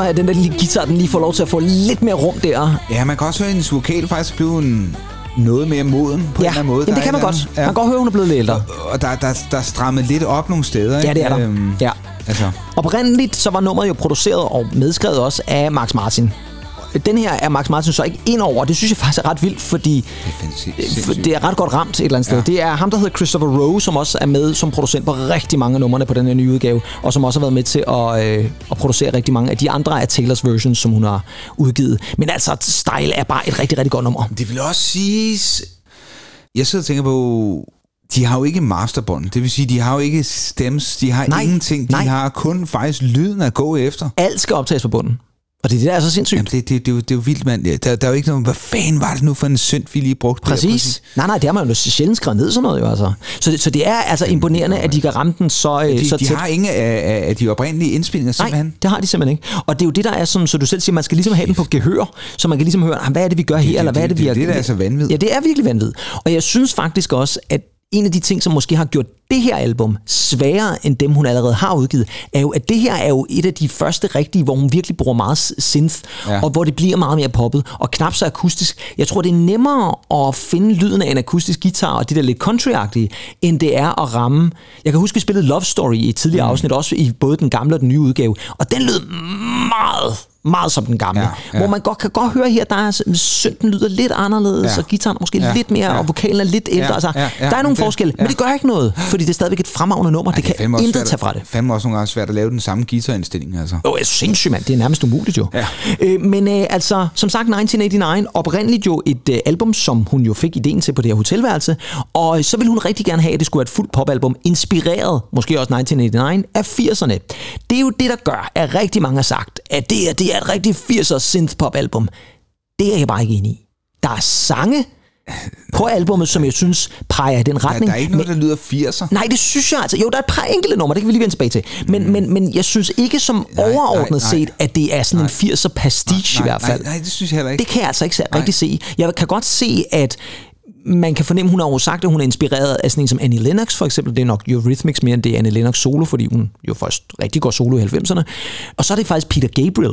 Om, at den der lille guitar, den lige får lov til at få lidt mere rum der. Ja, man kan også høre, hendes vokal faktisk blev en noget mere moden på Ja, en eller anden måde. Der det kan man godt. andet- Man kan godt høre, hun er blevet lidt ældre. Og der, der, der er strammet lidt op nogle steder. Ja, ikke? det er der. Øhm, Ja. Altså, Oprindeligt så var nummeret jo produceret og medskrevet også af Max Martin. Den her er Max Martin så ikke ind over, det synes jeg faktisk er ret vildt, fordi det er for sindssygt. det er ret godt ramt et eller andet sted. Ja. Det er ham, der hedder Christopher Rowe, som også er med som producent på rigtig mange af numrene på den her nye udgave, og som også har været med til at, øh, at producere rigtig mange af de andre af Taylors versions, som hun har udgivet. Men altså, Style er bare et rigtig, rigtig godt nummer. Det vil også siges... Jeg sidder og tænker på... De har jo ikke masterbånd. Det vil sige, de har jo ikke stems. De har Nej, ingenting. De nej. har kun faktisk lyden at gå efter. Alt skal optages på bunden. Og det er det, der er så sindssygt. Jamen, det, det, det, er jo, det er jo vildt, mand. Der, der er jo ikke noget... Hvad fanden var det nu for en synd, vi lige brugte? der? Præcis. Nej, nej, det har man jo sjældent skrevet ned sådan noget jo, altså. Så, det- så det er altså imponerende, at de kan ramme den så, øh, De, så de tæt. har ingen af, af, de oprindelige indspillinger, Nej, simpelthen. det har de simpelthen ikke. Og det er jo det, der er sådan, så du selv siger, man skal ligesom have den på gehør, så man kan ligesom høre, "Ah, hvad er det, vi gør her, det- eller hvad er det, det- vi det har... er det, der er så vanvid. Ja, det er virkelig vanvid. Og jeg synes faktisk også, at en af de ting, som måske har gjort det her album sværere end dem, hun allerede har udgivet, er jo, at det her er jo et af de første rigtige, hvor hun virkelig bruger meget synth. Ja. og hvor det bliver meget mere poppet, og knap så akustisk. Jeg tror, det er nemmere at finde lyden af en akustisk guitar, og det der lidt country end det er at ramme... Jeg kan huske, vi spillede Love Story i et tidligere mm. afsnit, også i både den gamle og den nye udgave, og den lød meget meget som den gamle. Ja, Ja, ja. ja. Hvor man godt kan godt høre her, der er synten lyder lidt anderledes, ja. Ja. og gitaren måske ja. Ja, lidt mere, ja. og vokalen er lidt ældre. Ja, altså, ja, ja, der er nogle det- forskelle, ja. men det gør ikke noget, fordi det er stadigvæk et fremragende nummer. det, er det fandme kan intet svært tage fra det. fandme også nogle gange svært at lave den samme guitarindstilling, altså. Åh, oh, sindssygt, mand. Det er nærmest umuligt jo. Ja. Øh, men øh, altså, som sagt, 1989, oprindeligt jo et øh, album, som hun jo fik ideen til på det her hotelværelse, og øh, så ville hun rigtig gerne have, at det skulle være et fuldt popalbum, inspireret, måske også 1989, af 80'erne. Det er jo det, der gør, at rigtig mange har sagt, at det, er, det er et rigtig 80'er synth-pop-album. Det er jeg bare ikke enig i. Der er sange på albummet, som jeg synes peger i den retning. der er ikke noget, der lyder 80'er. Nej, det synes jeg altså. Jo, der er et par enkelte numre, det kan vi lige vende tilbage til. Men, mm. men, men jeg synes ikke som Nej, overordnet nej, nej. set, at det er sådan en 80'er pastiche i hvert fald. Nej, nej, det synes jeg heller ikke. Det kan jeg altså ikke se- rigtig se. Jeg kan godt se, at man kan fornemme, hun har jo sagt, at hun er inspireret af sådan en som Annie Lennox for eksempel. Det er nok Eurythmics mere end det er Annie Lennox solo, fordi hun jo først rigtig går solo i 90'erne. Og så er det faktisk Peter Gabriel,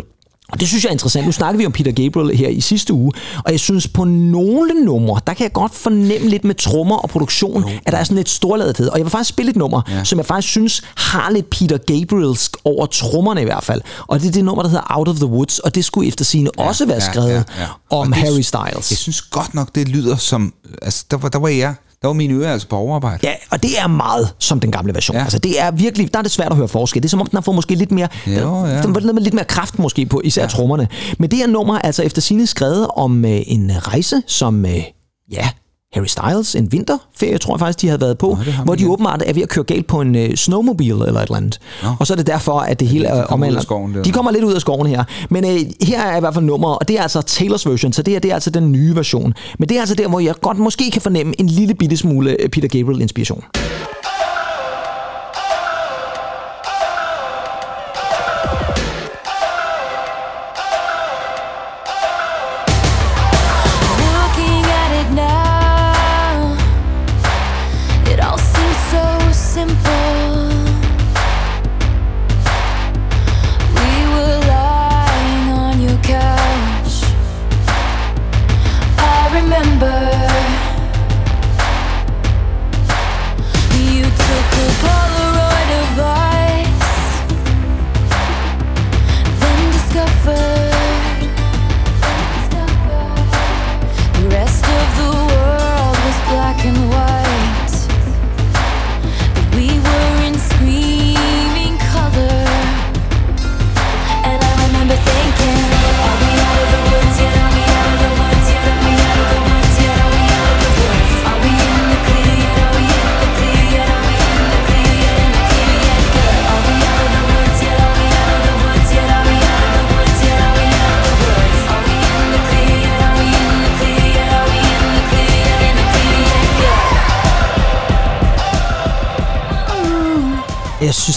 Og det synes jeg er interessant. Nu snakkede vi om Peter Gabriel her i sidste uge, og jeg synes på nogle numre, der kan jeg godt fornemme lidt med trommer og produktion, jo. at der er sådan lidt storladethed. Og jeg vil faktisk spille et nummer, ja. som jeg faktisk synes har lidt Peter Gabrielsk over trommerne i hvert fald. Og det er det nummer, der hedder Out of the Woods, og det skulle efter sine ja, også være skrevet ja, ja, ja. om det, Harry Styles. Jeg synes godt nok, det lyder som... Altså, der var, der var jeg der var mine ører altså på overarbejde. Ja, og det er meget som den gamle version. Ja. Altså, det er virkelig, der er det svært at høre forskel. Det er som om, den har fået måske lidt mere, jo, ja. den, den, lidt mere kraft måske på, især ja. trommerne. Men det er nummer altså efter sine skrevet om øh, en rejse, som, øh, ja, Harry Styles en vinterferie, tror jeg faktisk, de havde været på, Nå, hvor de åbenbart er ved at køre galt på en uh, snowmobil eller et eller andet. Nå. Og så er det derfor, at det hele er omhandlet. De kommer lidt ud af skoven her. Men uh, her er i hvert fald nummeret, og det er altså Taylors version, så det, her, det er altså den nye version. Men det er altså der, hvor jeg godt måske kan fornemme en lille bitte smule Peter Gabriel-inspiration.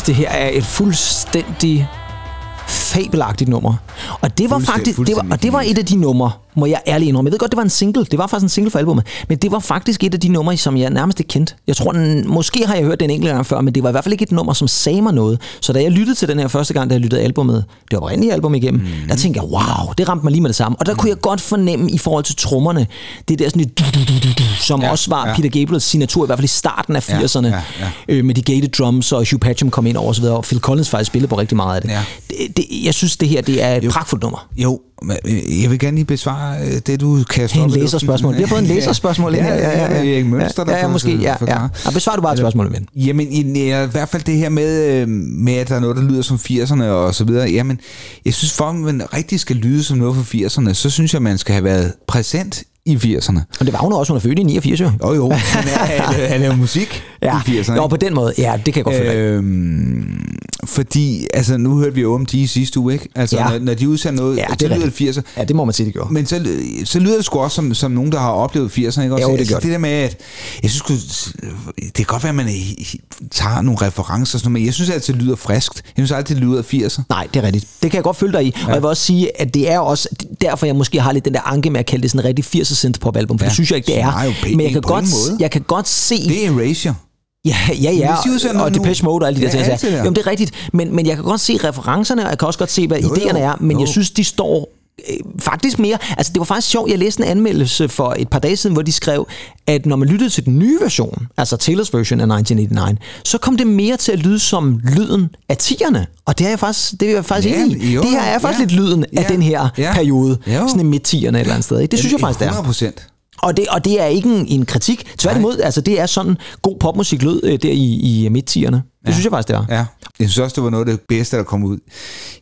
Det her er et fuldstændig fabelagtigt nummer. Og det var faktisk det var, og det var et af de numre, må jeg ærligt indrømme. Jeg ved godt, det var en single. Det var faktisk en single for albumet. Men det var faktisk et af de numre, som jeg nærmest ikke kendte. Jeg tror, den, måske har jeg hørt den enkelte gang før, men det var i hvert fald ikke et nummer, som sagde mig noget. Så da jeg lyttede til den her første gang, da jeg lyttede albumet, det var oprindelige album igennem, mm. der tænkte jeg, wow, det ramte mig lige med det samme. Og der mm. kunne jeg godt fornemme i forhold til trommerne, det der sådan et som ja, også var ja. Peter Gabriels signatur, i hvert fald i starten af 80'erne, ja, ja, ja. Øh, med de gated drums, og Hugh Patcham kom ind over osv., og Phil Collins faktisk spillede på rigtig meget af det. Ja. det, det jeg synes, det her det er et jo, pragtfuldt nummer. Jo, jeg vil gerne lige besvare øh, det, du kaster op. En læserspørgsmål. Vi har fået en læserspørgsmål ja, her. Ja, ja, ja. ja. Mønster, ja, ja, måske. Ja, ja. ja. besvar du bare et spørgsmål, ven. Jamen, i, i, hvert fald det her med, øh, med, at der er noget, der lyder som 80'erne og så videre. Jamen, jeg synes, for at man rigtig skal lyde som noget fra 80'erne, så synes jeg, man skal have været præsent i 80'erne. Og det var hun også, hun er født i 89, jo. Jo, jo. Han laver musik ja. i 80'erne. Jo, på den måde. Ja, det kan jeg godt følge øhm, Fordi, altså, nu hørte vi jo om de sidste uge, ikke? Altså, ja. når, når de udsender noget, ja, det så lyder det 80'er. Ja, det må man sige, det gjorde. Men så, så lyder det sgu også som, som nogen, der har oplevet 80'erne, ikke? Også, jo, det altså, det der med, at jeg synes, det kan godt være, at man tager nogle referencer, sådan noget, men jeg synes altid, det lyder friskt. Jeg synes altid, det lyder 80'er. Nej, det er rigtigt. Det kan jeg godt følge dig i. Ja. Og jeg vil også sige, at det er også derfor, jeg måske har lidt den der anke med at kalde det sådan en rigtig 80'er synth pop album, for ja. det synes jeg ikke, det er. Nej, men jeg kan, godt, måde. jeg kan godt se... Det er Erasure. Ja, ja, ja, og, og Depeche Mode og alle de ja, der ting. Jamen, det er rigtigt, men, men jeg kan godt se referencerne, og jeg kan også godt se, hvad jo, idéerne jo, er, men jo. jeg synes, de står øh, faktisk mere, altså det var faktisk sjovt, jeg læste en anmeldelse for et par dage siden, hvor de skrev, at når man lyttede til den nye version, altså Taylors version af 1989, så kom det mere til at lyde som lyden af tierne. Og det er jeg faktisk, det er jeg faktisk ja, enig i. Jo, det her er faktisk ja, lidt lyden ja, af den her ja, periode, jo. sådan midt tierne et eller andet sted. Ikke? Det synes jeg faktisk, det er. 100 og det, og det er ikke en, en kritik. Tværtimod, altså det er sådan god popmusik lød øh, der i, i midt-tierne. Det ja. synes jeg faktisk, det er. Ja. Jeg synes også, det var noget af det bedste, der kom ud.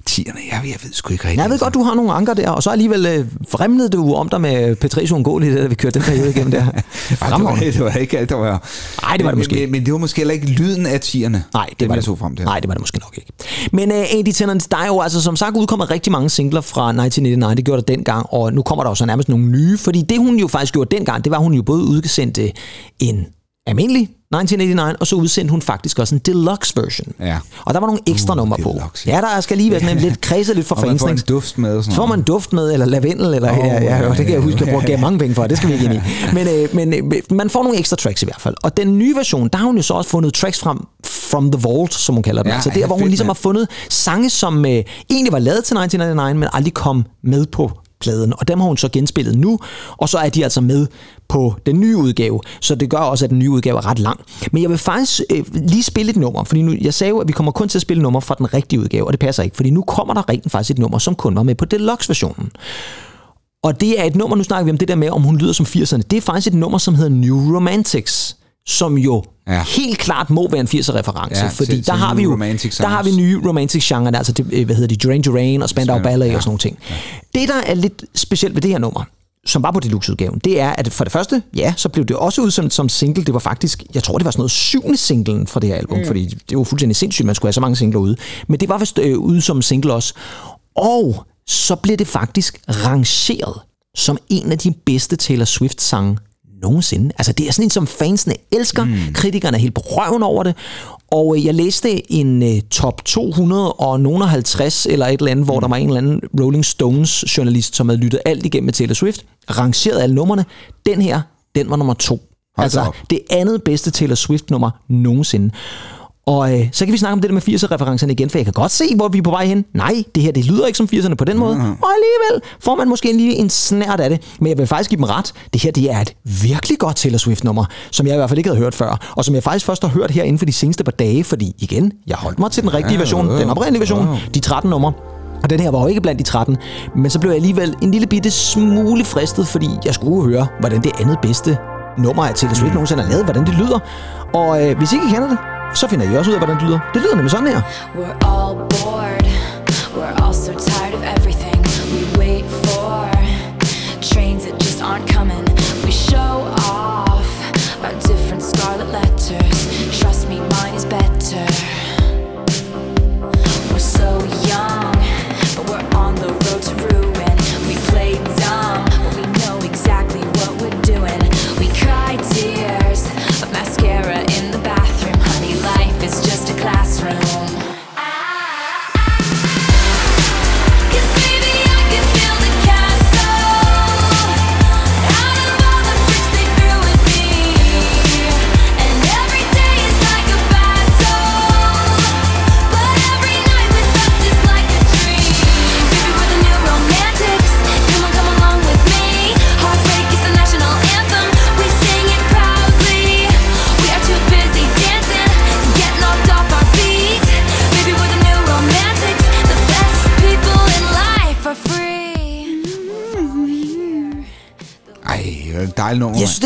Tierne, jeg, jeg ved sgu ikke rigtigt. Jeg ved godt, du har nogle anker der, og så alligevel øh, fremlede du om dig med Patricio Ngoli, da vi kørte den periode igennem der. Ej, det, var, det var ikke alt, der var... Nej, det var det måske. Men, men, det var måske heller ikke lyden af tierne. Nej, det, det var det. Så frem til. Nej, det var det måske nok ikke. Men uh, Andy Tennant, der er jo altså som sagt udkommet rigtig mange singler fra 1999. Det gjorde der dengang, og nu kommer der jo så nærmest nogle nye, fordi det hun jo faktisk gjorde dengang, det var, hun jo både udsendte en almindelig 1989, og så udsendte hun faktisk også en deluxe version. Ja. Og der var nogle ekstra uh, numre på. Ja. ja, der skal lige være sådan en lidt kredse lidt for fans. man får en duft med. Sådan så får man en duft med, eller lavendel, eller oh, ja, ja, ja, det kan jeg huske, jeg bruger mange penge for, det skal vi ikke ind i. Men, øh, men øh, man får nogle ekstra tracks i hvert fald. Og den nye version, der har hun jo så også fundet tracks frem From the Vault, som hun kalder den. Ja, altså ja, der, hvor hun ligesom mand. har fundet sange, som øh, egentlig var lavet til 1999, men aldrig kom med på pladen, og dem har hun så genspillet nu, og så er de altså med på den nye udgave, så det gør også, at den nye udgave er ret lang. Men jeg vil faktisk øh, lige spille et nummer, fordi nu, jeg sagde jo, at vi kommer kun til at spille nummer fra den rigtige udgave, og det passer ikke, fordi nu kommer der rent faktisk et nummer, som kun var med på Deluxe-versionen. Og det er et nummer, nu snakker vi om det der med, om hun lyder som 80'erne. Det er faktisk et nummer, som hedder New Romantics, som jo Ja. ja. helt klart må være en 80'er-reference, Ja, ja, fordi til- der til har vi jo der har vi nye romantic genre, altså det, øh, hvad hedder de, Duran Duran og Spandau Ballet ja. og sådan nogle ting. Det, der er lidt specielt ved det her nummer, som var på deluxe-udgaven, det er, at for det første, ja, så blev det også udsendt som single. Det var faktisk, jeg tror, det var sådan noget syvende singlen fra det her album, mm. fordi det var fuldstændig sindssygt, man skulle have så mange singler ude. Men det var vist øh, ude som single også. Og så blev det faktisk rangeret som en af de bedste Taylor Swift-sange nogensinde. Altså det er sådan en, som fansene elsker. Mm. Kritikerne er helt på røven over det. Og øh, jeg læste en uh, top 200 og nogen af 50 eller et eller andet, hvor der var en eller anden Rolling Stones journalist, som havde lyttet alt igennem med Taylor Swift, rangeret alle numrene. Den her, den var nummer to. Hold altså op. det andet bedste Taylor Swift-nummer nogensinde. Og øh, så kan vi snakke om det der med 80'er-referencerne igen, for jeg kan godt se, hvor vi er på vej hen. Nej, det her det lyder ikke som 80'erne på den måde. Mm-hmm. Og alligevel får man måske lige en snært af det. Men jeg vil faktisk give dem ret. Det her det er et virkelig godt Taylor Swift-nummer, som jeg i hvert fald ikke havde hørt før. Og som jeg faktisk først har hørt her inden for de seneste par dage, fordi igen, jeg holdt mig til den rigtige version, den oprindelige version, de 13 numre. Og den her var jo ikke blandt de 13, men så blev jeg alligevel en lille bitte smule fristet, fordi jeg skulle høre, hvordan det andet bedste nummer af Taylor Swift nogensinde har lavet, hvordan det lyder. Og øh, hvis I ikke kender det, så finder I også ud af, hvordan det lyder. Det lyder nemlig sådan her. We're all bored. We're all so tired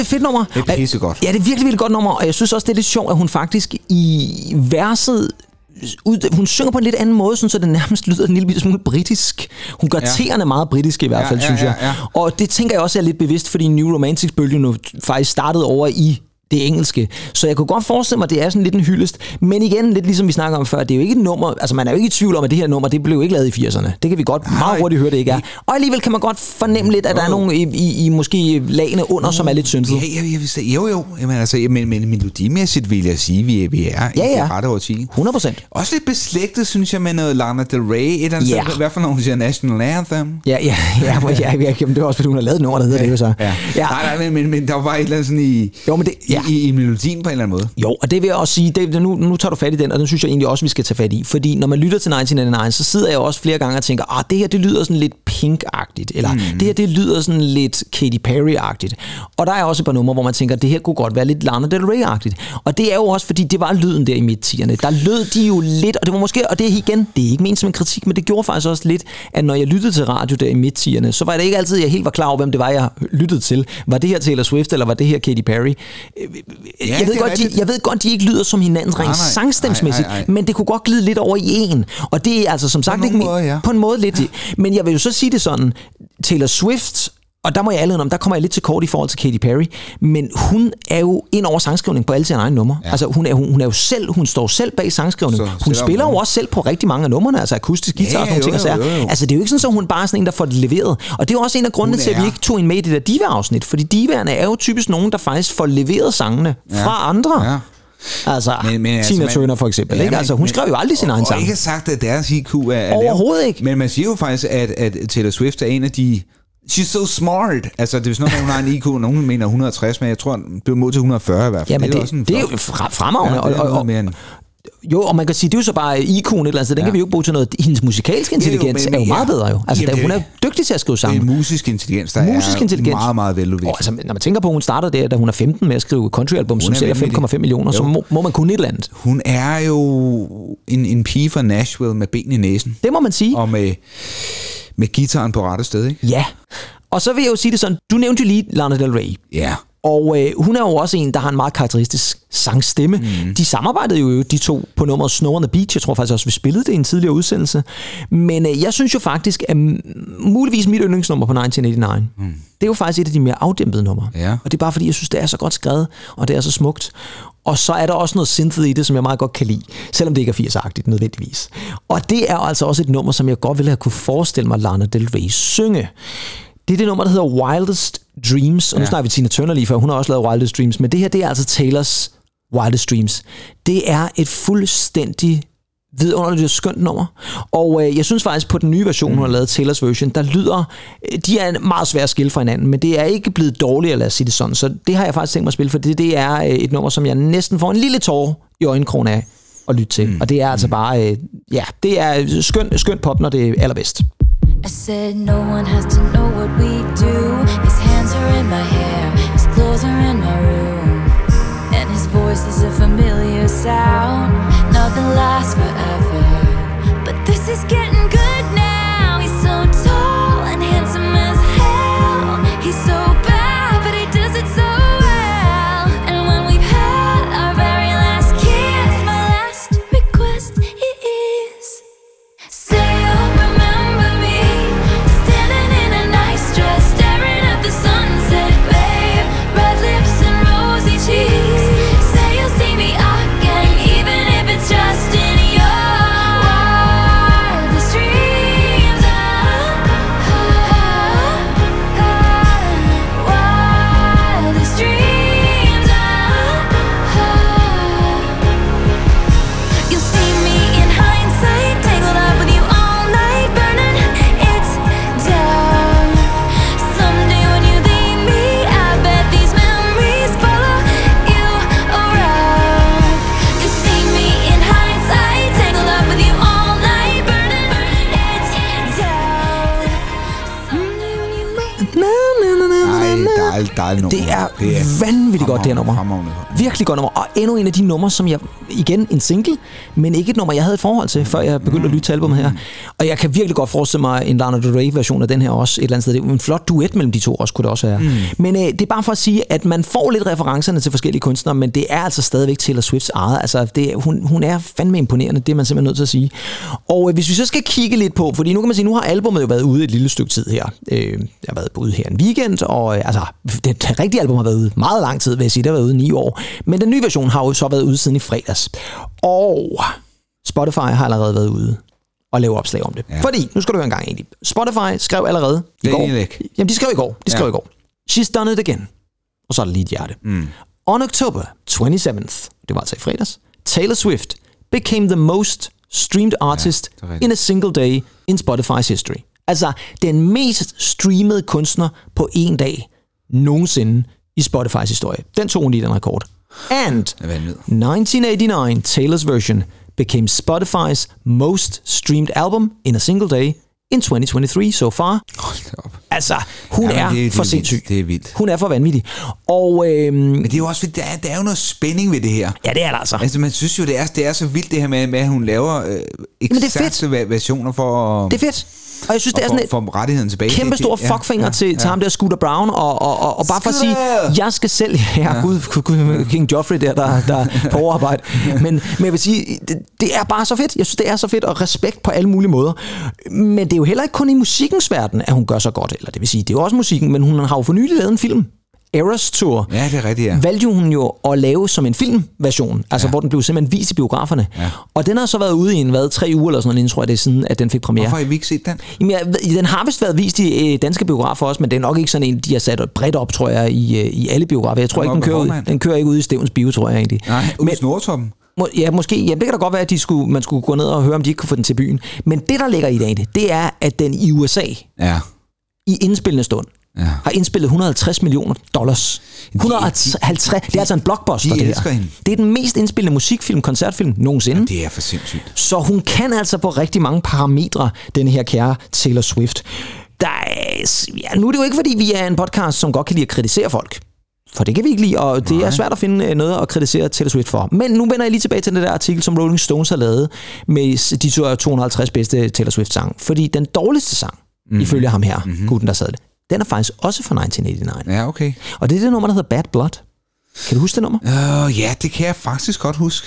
fedt nummer. Det er pissegodt. Ja, det er virkelig, virkelig godt nummer, og jeg synes også, det er lidt sjovt, at hun faktisk i verset ud, hun synger på en lidt anden måde, sådan, så det nærmest lyder en lille smule britisk. Hun gør Ja. tæerne meget britiske i hvert Ja, fald, ja, synes jeg. ja, ja. Og det tænker jeg også er lidt bevidst, fordi New Romantics-bølgen nu faktisk startede over i det engelske. Så jeg kunne godt forestille mig, at det er sådan lidt en hyldest. Men igen, lidt ligesom vi snakker om før, det er jo ikke et nummer, altså man er jo ikke i tvivl om, at det her nummer, det blev jo ikke lavet i 80'erne. Det kan vi godt meget hurtigt høre, det ikke er. Og alligevel kan man godt fornemme lidt, at der er nogle i, i, i måske lagene under, som er lidt synsede. Ja, ja, jeg vil sige, jo, jo. Jamen, altså, men, men melodimæssigt vil jeg sige, vi, vi er Ja, i ja. det rette årti. 100 procent. Også lidt beslægtet, synes jeg, med noget Lana Del Rey. Et eller andet Ja. sted. Hvad for nogen siger National Anthem? Ja, ja, ja, ja, ja, ja jamen, det er også, fordi hun har lavet et nummer, der hedder det jo så. Ja. ja. Nej, nej, men, men, men der var et eller andet sådan i, Jo, men det- ja. I, i, i melodien på en eller anden måde. Jo, og det vil jeg også sige, det, nu, nu tager du fat i den, og den synes jeg egentlig også, vi skal tage fat i. Fordi når man lytter til 1999, så sidder jeg også flere gange og tænker, ah, det her det lyder sådan lidt Pink-agtigt, eller mm. det her det lyder sådan lidt Katy Perry-agtigt. Og der er også et par numre, hvor man tænker, det her kunne godt være lidt Lana Del Rey-agtigt. Og det er jo også, fordi det var lyden der i midt-tierne. Der lød de jo lidt, og det var måske, og det er igen, det er ikke ment som en kritik, men det gjorde faktisk også lidt, at når jeg lyttede til radio der i midt-tierne, så var det ikke altid, jeg helt var klar over, hvem det var, jeg lyttede til. Var det her Taylor Swift, eller var det her Katy Perry? Ja, jeg, ved godt, de, jeg ved godt, de ikke lyder som hinanden rent sangstemsmæssigt, men det kunne godt glide lidt over i en. Og det er altså som sagt nogle ikke måder, ja. på en måde lidt. Men jeg vil jo så sige det sådan, Taylor Swift og der må jeg allerede om, der kommer jeg lidt til kort i forhold til Katy Perry, men hun er jo ind over sangskrivning på alle sine egne numre. Ja. Altså hun er, hun, hun er jo selv, hun står selv bag sangskrivning. Så hun spiller jo også selv på rigtig mange af numrene, altså akustisk guitar Ja, og nogle jo, ting og sager. Altså det er jo ikke sådan, at hun bare er sådan en, der får det leveret. Og det er jo også en af grundene til, at vi ikke tog en med i det der diva-afsnit, fordi divaerne er jo typisk nogen, der faktisk får leveret sangene Ja. fra andre. Ja. Altså, Men, men, Tina man- Turner for eksempel. Ja, ikke? Altså, hun men- skrev jo aldrig sin egen sang. Og ikke sagt, at deres IQ er, er. Overhovedet ikke. Men man siger jo faktisk, at, at Taylor Swift er en af de... She's so smart. Altså, det er sådan noget, hun har en IQ, nogen mener 160, men jeg tror, det blev mod til 140 i hvert fald. Ja, men er det, også en det er jo fremragende. Ja, det er og, og, mere end... Jo, og man kan sige, det er jo så bare ikonen et eller andet sted. Den ja. kan vi jo ikke bruge til noget. Hendes musikalske intelligens men- er jo meget bedre jo. Altså, Jamen, da, hun det- er dygtig til at skrive Det sange. er musisk intelligens, der Musisk er intelligens. meget, meget veludviklet. Og altså, når man tænker på, at hun startede der, da hun er 15 med at skrive countryalbum, som er sælger vanvittig. 5,5 millioner, så Jo. må, må man kunne et eller andet. Hun er jo en, en pige fra Nashville med ben i næsen. Det må man sige. Og med, med gitaren på rette sted, ikke? Ja. Og så vil jeg jo sige det sådan, du nævnte jo lige Lana Del Rey. Ja. Og øh, hun er jo også en, der har en meget karakteristisk sangstemme. Mm. De samarbejdede jo, de to, på nummeret Snow on the Beach. Jeg tror faktisk også, vi spillede det i en tidligere udsendelse. Men øh, jeg synes jo faktisk, at muligvis mit yndlingsnummer på 1989, mm. det er jo faktisk et af de mere afdæmpede numre. Ja. Og det er bare fordi, jeg synes, det er så godt skrevet, og det er så smukt. Og så er der også noget synthet i det, som jeg meget godt kan lide, selvom det ikke er 80'er-agtigt nødvendigvis. Og det er altså også et nummer, som jeg godt ville have kunne forestille mig Lana Del Rey synge. Det er det nummer, der hedder Wildest Dreams, og nu Ja. snakker vi Tina Turner lige før, hun har også lavet Wildest Dreams, men det her, det er altså Taylors Wildest Dreams. Det er et fuldstændig vidunderligt og skønt nummer. Og øh, jeg synes faktisk, på den nye version, hun har lavet, Taylors version, der lyder, de er meget svære at skille fra hinanden, men det er ikke blevet dårligere, lad os sige det sådan. Så det har jeg faktisk tænkt mig at spille, for det, det er øh, et nummer, som jeg næsten får en lille tår i øjenkrogen af at lytte til. Mm. Og det er altså bare, øh, ja, det er skønt, skønt pop, når det er allerbedst. I said no one has to know what we do. His hands are in my hair, his clothes are in my room, and his voice is a familiar sound. Nothing lasts forever, but this is getting dejligt, nummer. Det er vanvittigt godt, det her nummer. Virkelig godt nummer. Og endnu en af de numre, som jeg, igen, en single, men ikke et nummer, jeg havde et forhold til, før jeg begyndte at lytte til albumet her. Og jeg kan virkelig godt forestille mig en Lana Del Rey version af den her også et eller andet sted. Det er en flot duet mellem de to også, kunne det også være. Mm. Men øh, det er bare for at sige, at man får lidt referencerne til forskellige kunstnere, men det er altså stadigvæk Taylor Swifts eget. Altså, det, hun, hun er fandme imponerende, det er man simpelthen nødt til at sige. Og øh, hvis vi så skal kigge lidt på, fordi nu kan man sige, nu har albumet jo været ude et lille stykke tid her. Øh, det har været ude her en weekend, og øh, altså, det rigtige album har været ude meget lang tid, vil jeg sige. Det har været ude i ni år. Men den nye version har jo så været ude siden i fredags. Og Spotify har allerede været ude og lave opslag om det. Ja. Fordi, nu skal du høre en gang egentlig. Spotify skrev allerede i Det går. ikke. Jamen, de skrev i går. De skrev Ja. i går. She's done it again. Og så er der lige et hjerte. Mm. On October 27th, det var altså i fredags, Taylor Swift became the most streamed artist rigtigt. in a single day in Spotify's history. Altså, den mest streamede kunstner på en dag nogensinde i Spotifys historie. Den tog hun lige den rekord. And Det er vanvittigt. 1989, Taylor's version became Spotify's most streamed album in a single day in 2023 so far. Hold op. Altså, hun Jamen, er det- det er for vildt. sindssyg. Det er vildt. Hun er for vanvittig. Og øhm, Men det er jo også, der er, der er jo noget spænding ved det her. ja, det er der altså. Altså, man synes jo, det er, det er så vildt det her med, med at hun laver øh, eksakte versioner for at Det er fedt. Og jeg synes, det er sådan et for, for rettigheden tilbage. kæmpe stor det- ja, fuckfinger ja, til, til ja. ham der Scooter Brown, og, og, og, og bare for at sige, jeg skal selv, ja, ja. Gud, Gud, King Joffrey der, der, der er på overarbejde. Men, men jeg vil sige, det, det er bare så fedt. Jeg synes, det er så fedt, og respekt på alle mulige måder. Men det er jo heller ikke kun i musikkens verden, at hun gør så godt. Eller det vil sige, det er jo også musikken, men hun har jo for nylig lavet en film. Eras Tour. Ja, det er rigtigt, ja. valgte hun jo at lave som en filmversion, altså ja. hvor den blev simpelthen vist i biograferne. Ja. Og den har så været ude i en, hvad, tre uger eller sådan noget, tror jeg det er siden, at den fik premiere. Hvorfor har I ikke set den? Jamen, jeg, den har vist været vist i øh, danske biografer også, men det er nok ikke sådan en, de har sat bredt op, tror jeg, i, øh, i alle biografer. Jeg tror Den ikke, den kører, ud, den kører ikke ud i Stevens Bio, tror jeg egentlig. Nej, ude i Snortoppen. må, ja, måske. Ja, det kan da godt være, at de skulle, man skulle gå ned og høre, om de ikke kunne få den til byen. Men det, der ligger i det, det er, at den i USA, Ja. i indspillende stund, ja. har indspillet 150 millioner dollars. 150, det er altså en blockbuster, de det her. hende. Det er den mest indspillede musikfilm, koncertfilm nogensinde. Det er for sindssygt. Så hun kan altså på rigtig mange parametre, den her kære Taylor Swift. Der er, ja, nu er det jo ikke, fordi vi er en podcast, som godt kan lide at kritisere folk. For det kan vi ikke lide, og det Nej. er svært at finde øh, noget at kritisere Taylor Swift for. Men nu vender jeg lige tilbage til den der artikel, som Rolling Stones har lavet med de 250 bedste Taylor Swift-sang. Fordi den dårligste sang, mm. ifølge ham her, mm-hmm. gutten der sad det, den er faktisk også fra 1989. Ja, okay. Og det er det nummer, der hedder Bad Blood. Kan du huske det nummer? Uh, ja, det kan jeg faktisk godt huske.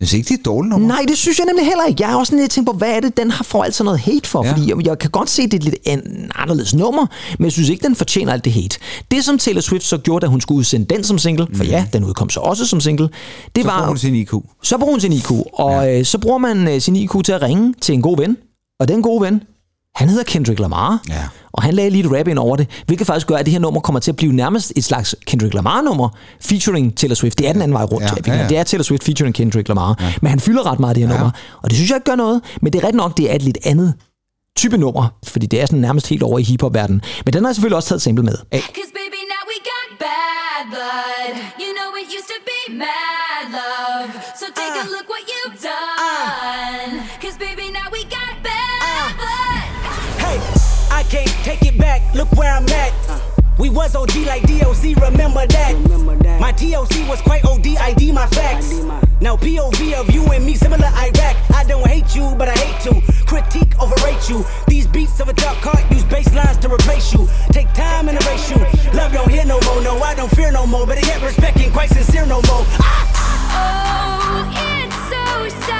Jeg synes ikke, det er et dårligt nummer. Nej, det synes jeg nemlig heller ikke. Jeg er også lidt tænkt på, hvad er det, den har får altså noget hate for? Ja. Fordi jeg, jeg kan godt se, det er et lidt en anderledes nummer, men jeg synes ikke, den fortjener alt det hate. Det, som Taylor Swift så gjorde, da hun skulle udsende den som single, for ja, den udkom så også som single, det så var... bruger hun sin IQ. Så bruger hun sin IQ, og ja. øh, så bruger man øh, sin IQ til at ringe til en god ven, og den gode ven, han hedder Kendrick Lamar, Ja. og han lagde lige et rap ind over det, hvilket faktisk gør, at det her nummer kommer til at blive nærmest et slags Kendrick Lamar-nummer, featuring Taylor Swift. Det er den anden vej rundt. Ja, ja, ja. Det er Taylor Swift featuring Kendrick Lamar. Ja. Men han fylder ret meget det her Ja. nummer, og det synes jeg ikke gør noget. Men det er ret nok, det er et lidt andet type nummer, fordi det er sådan nærmest helt over i hiphop-verdenen. Men den har jeg selvfølgelig også taget et sample med. Hey. Cause baby, now we got bad blood. You know it used to be mad love. So take a look what you've done. Cause baby, now we I can't take it back. Look where I'm at. We was OG like DOC, remember that. My TOC was quite OD, ID my facts. Now POV of you and me, similar Iraq. I don't hate you, but I hate to critique, overrate you. These beats of a dark cart use bass lines to replace you. Take time and erase you. Love don't hear no more, no, I don't fear no more. But yet respect ain't quite sincere no more. Ah, ah, ah. Oh, it's so sad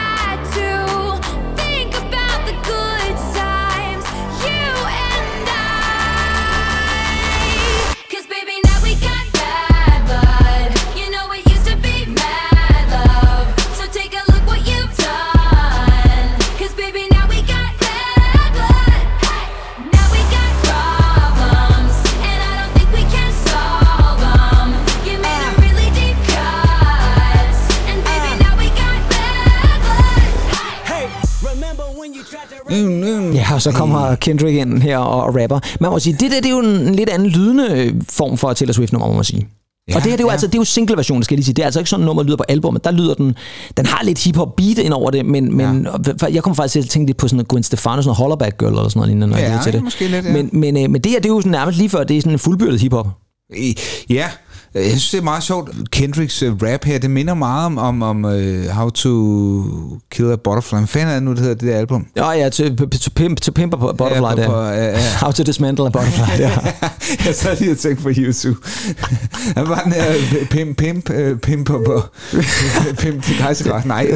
Ja, og så kommer Kendrick ind her og, rapper. Man må sige, det der det er jo en lidt anden lydende øh, form for Taylor Swift-nummer, må man sige. Ja, Ja, og det her, det er jo, ja. altså, det er jo single-versionen, skal jeg lige sige. Det er altså ikke sådan, nummer lyder på albumet. Der lyder den, den har lidt hip-hop beat ind over det, men, men jeg kommer faktisk til at tænke lidt på sådan en Gwen Stefani, sådan en Hollaback Girl eller sådan noget lignende, når jeg Ja, lytter til det. lidt, ja. men, men, øh, men det her, det er jo sådan nærmest lige før, det er sådan en fuldbyrdet hip-hop. I- Ja, jeg synes, det er meget sjovt. Kendricks uh, rap her, det minder meget om, om, om uh, How to Kill a Butterfly. Hvad fanden er det nu, det hedder, det der album? Ja, ja, to, to, pimp, to pimp a butterfly Ja, på- der. på- ja, ja. How to dismantle a butterfly, ja. jeg sad lige og tænkte på YouTube. Han var den her pimp, pimp, øh, pimp på, pimp til kejsergræs. Nej,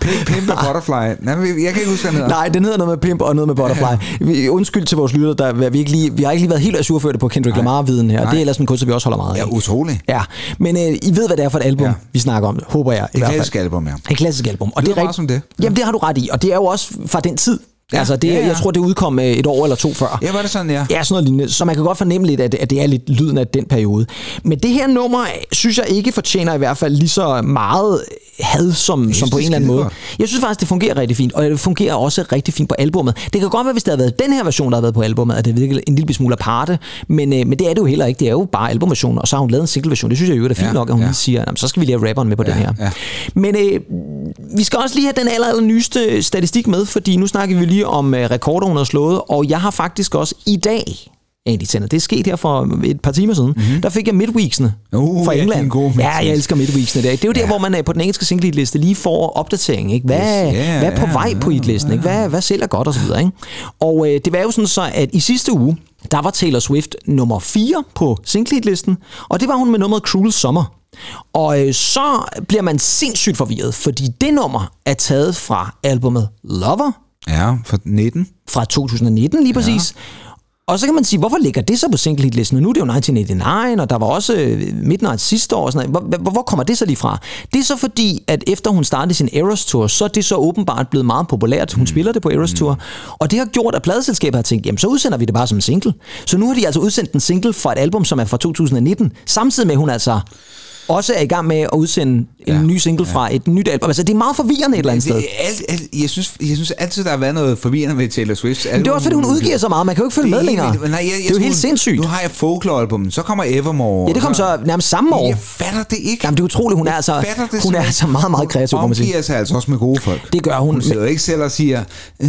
pimp, pimp a butterfly. Nej, jeg kan ikke huske, hvad den hedder. Nej, den hedder noget med pimp og noget med butterfly. Undskyld til vores lytter, der vi, ikke lige, vi har ikke lige været helt asurførte på Kendrick Lamar-viden her. Nej. Det er ellers en kunst, vi også holder meget af. Ja, utroligt. Ja, men øh, I ved, hvad det er for et album, ja. Vi snakker om, håber jeg. Fald. klassiske album, ja. Et klassisk album. Og Det det, er som det. Jamen, det har du ret i. Og det er jo også fra den tid. Ja. Altså, det, ja, ja. jeg tror, det udkom øh, et år eller to før. Ja, var det sådan, ja? Ja, sådan noget lignende. Så man kan godt fornemme lidt, at det, at det er lidt lyden af den periode. Men det her nummer, synes jeg ikke fortjener i hvert fald lige så meget had, som, synes, som på en er eller anden måde. Jeg synes faktisk, det fungerer rigtig fint, og det fungerer også rigtig fint på albummet. Det kan godt være, hvis det havde været den her version, der havde været på albummet, at det virkelig en lille smule aparte, men, øh, men det er det jo heller ikke. Det er jo bare albumversionen, og så har hun lavet en single-version. Det synes jeg jo er fint Ja, nok, at hun ja. siger, "Jamen, så skal vi lige have rapperen med på den her. ja. Men øh, vi skal også lige have den aller, aller nyeste statistik med, fordi nu snakker vi lige om øh, rekorder, hun har slået, og jeg har faktisk også i dag, egentlig tænder, det er sket her for et par timer siden, mm-hmm. der fik jeg midweeksene Uh, fra ja, England. ja, midweeks. jeg elsker midweeksene der. Det er jo der, hvor man er på den engelske single-liste lige får opdatering. Ikke? Hvad, Yes, ja, hvad er på ja, vej på ja, hitlisten? Ikke? Hvad, hvad sælger godt og så videre. Ikke? Og øh, det var jo sådan så, at i sidste uge, der var Taylor Swift nummer 4 på single-hitlisten, og det var hun med nummeret Cruel Summer. Og øh, så bliver man sindssygt forvirret, fordi det nummer er taget fra albumet Lover Ja, for 19. fra 2019 lige præcis. Og så kan man sige, hvorfor ligger det så på single hit listen? Nu er det jo 1989, og der var også øh, Midnight sidste år. Og sådan noget. Hvor, hvor, kommer det så lige fra? Det er så fordi, at efter hun startede sin Eras Tour, så er det så åbenbart blevet meget populært. Hun mm. spiller det på Eras Tour. Og det har gjort, at pladeselskabet har tænkt, jamen så udsender vi det bare som en single. Så nu har de altså udsendt en single fra et album, som er fra 2019, samtidig med, at hun altså også er i gang med at udsende en Ja, ny single fra et nyt album. Altså, det er meget forvirrende et eller andet sted. Alt, alt, jeg, synes, jeg synes altid, der har været noget forvirrende ved Taylor Swift. Men det er også, fordi hun udgiver så meget. Man kan jo ikke følge med længere. Nej, jeg, jeg, det er jo helt sindssygt. Nu har jeg folklore-album, så kommer Evermore. Ja, det kom så nærmest samme år. Jeg fatter det ikke. Jamen, det er utroligt. Hun er altså, det hun er altså meget, meget kreativ, må man sige. omgiver sig altså også med gode folk. Det gør hun. Hun sidder ikke selv og siger, øh,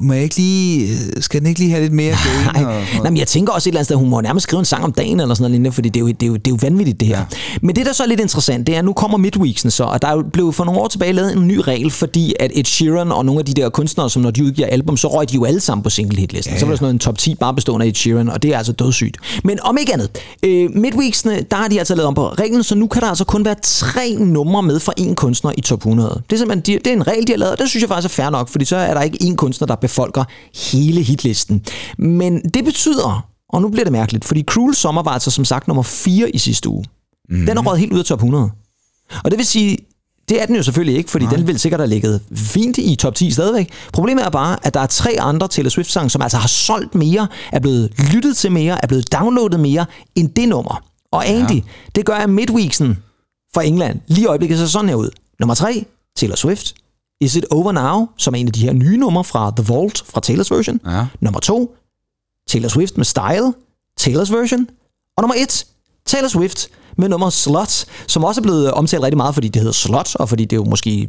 må jeg ikke lige, skal den ikke lige have lidt mere? Nej, Nej, men jeg tænker også et eller andet sted, hun må nærmest skrive en sang om dagen eller sådan noget lignende, fordi det er jo, det er jo, det er jo vanvittigt det her. Ja. Men det, der så er lidt interessant, det er, at nu kommer midweeksen så, og der er blevet for nogle år tilbage lavet en ny regel, fordi at Ed Sheeran og nogle af de der kunstnere, som når de udgiver album, så røg de jo alle sammen på single hitlisten. Ja, ja. Så var der sådan noget en top 10 bare bestående af Ed Sheeran, og det er altså dødssygt. Men om ikke andet, øh, midweeksene, der har de altså lavet om på reglen, så nu kan der altså kun være tre numre med fra en kunstner i top 100. Det er simpelthen de, det er en regel, de har lavet, og det synes jeg faktisk er fair nok, fordi så er der ikke en kunstner, der befolker hele hitlisten. Men det betyder, og nu bliver det mærkeligt, fordi Cruel Summer var altså som sagt nummer 4 i sidste uge. Mm. Den er røget helt ud af top 100. Og det vil sige, det er den jo selvfølgelig ikke, fordi Nej. den vil sikkert have ligget fint i top 10 stadigvæk. Problemet er bare, at der er tre andre Taylor Swift-sange, som altså har solgt mere, er blevet lyttet til mere, er blevet downloadet mere end det nummer. Og Andy, ja. det gør, at midweeksen fra England lige i øjeblikket ser sådan her ud. Nummer 3, Taylor Swift. Is It Over Now, som er en af de her nye numre fra The Vault, fra Taylor's version. Ja. Nummer 2, Taylor Swift med Style, Taylor's version. Og nummer 1, Taylor Swift med nummer Slot, som også er blevet omtalt rigtig meget, fordi det hedder Slot, og fordi det jo måske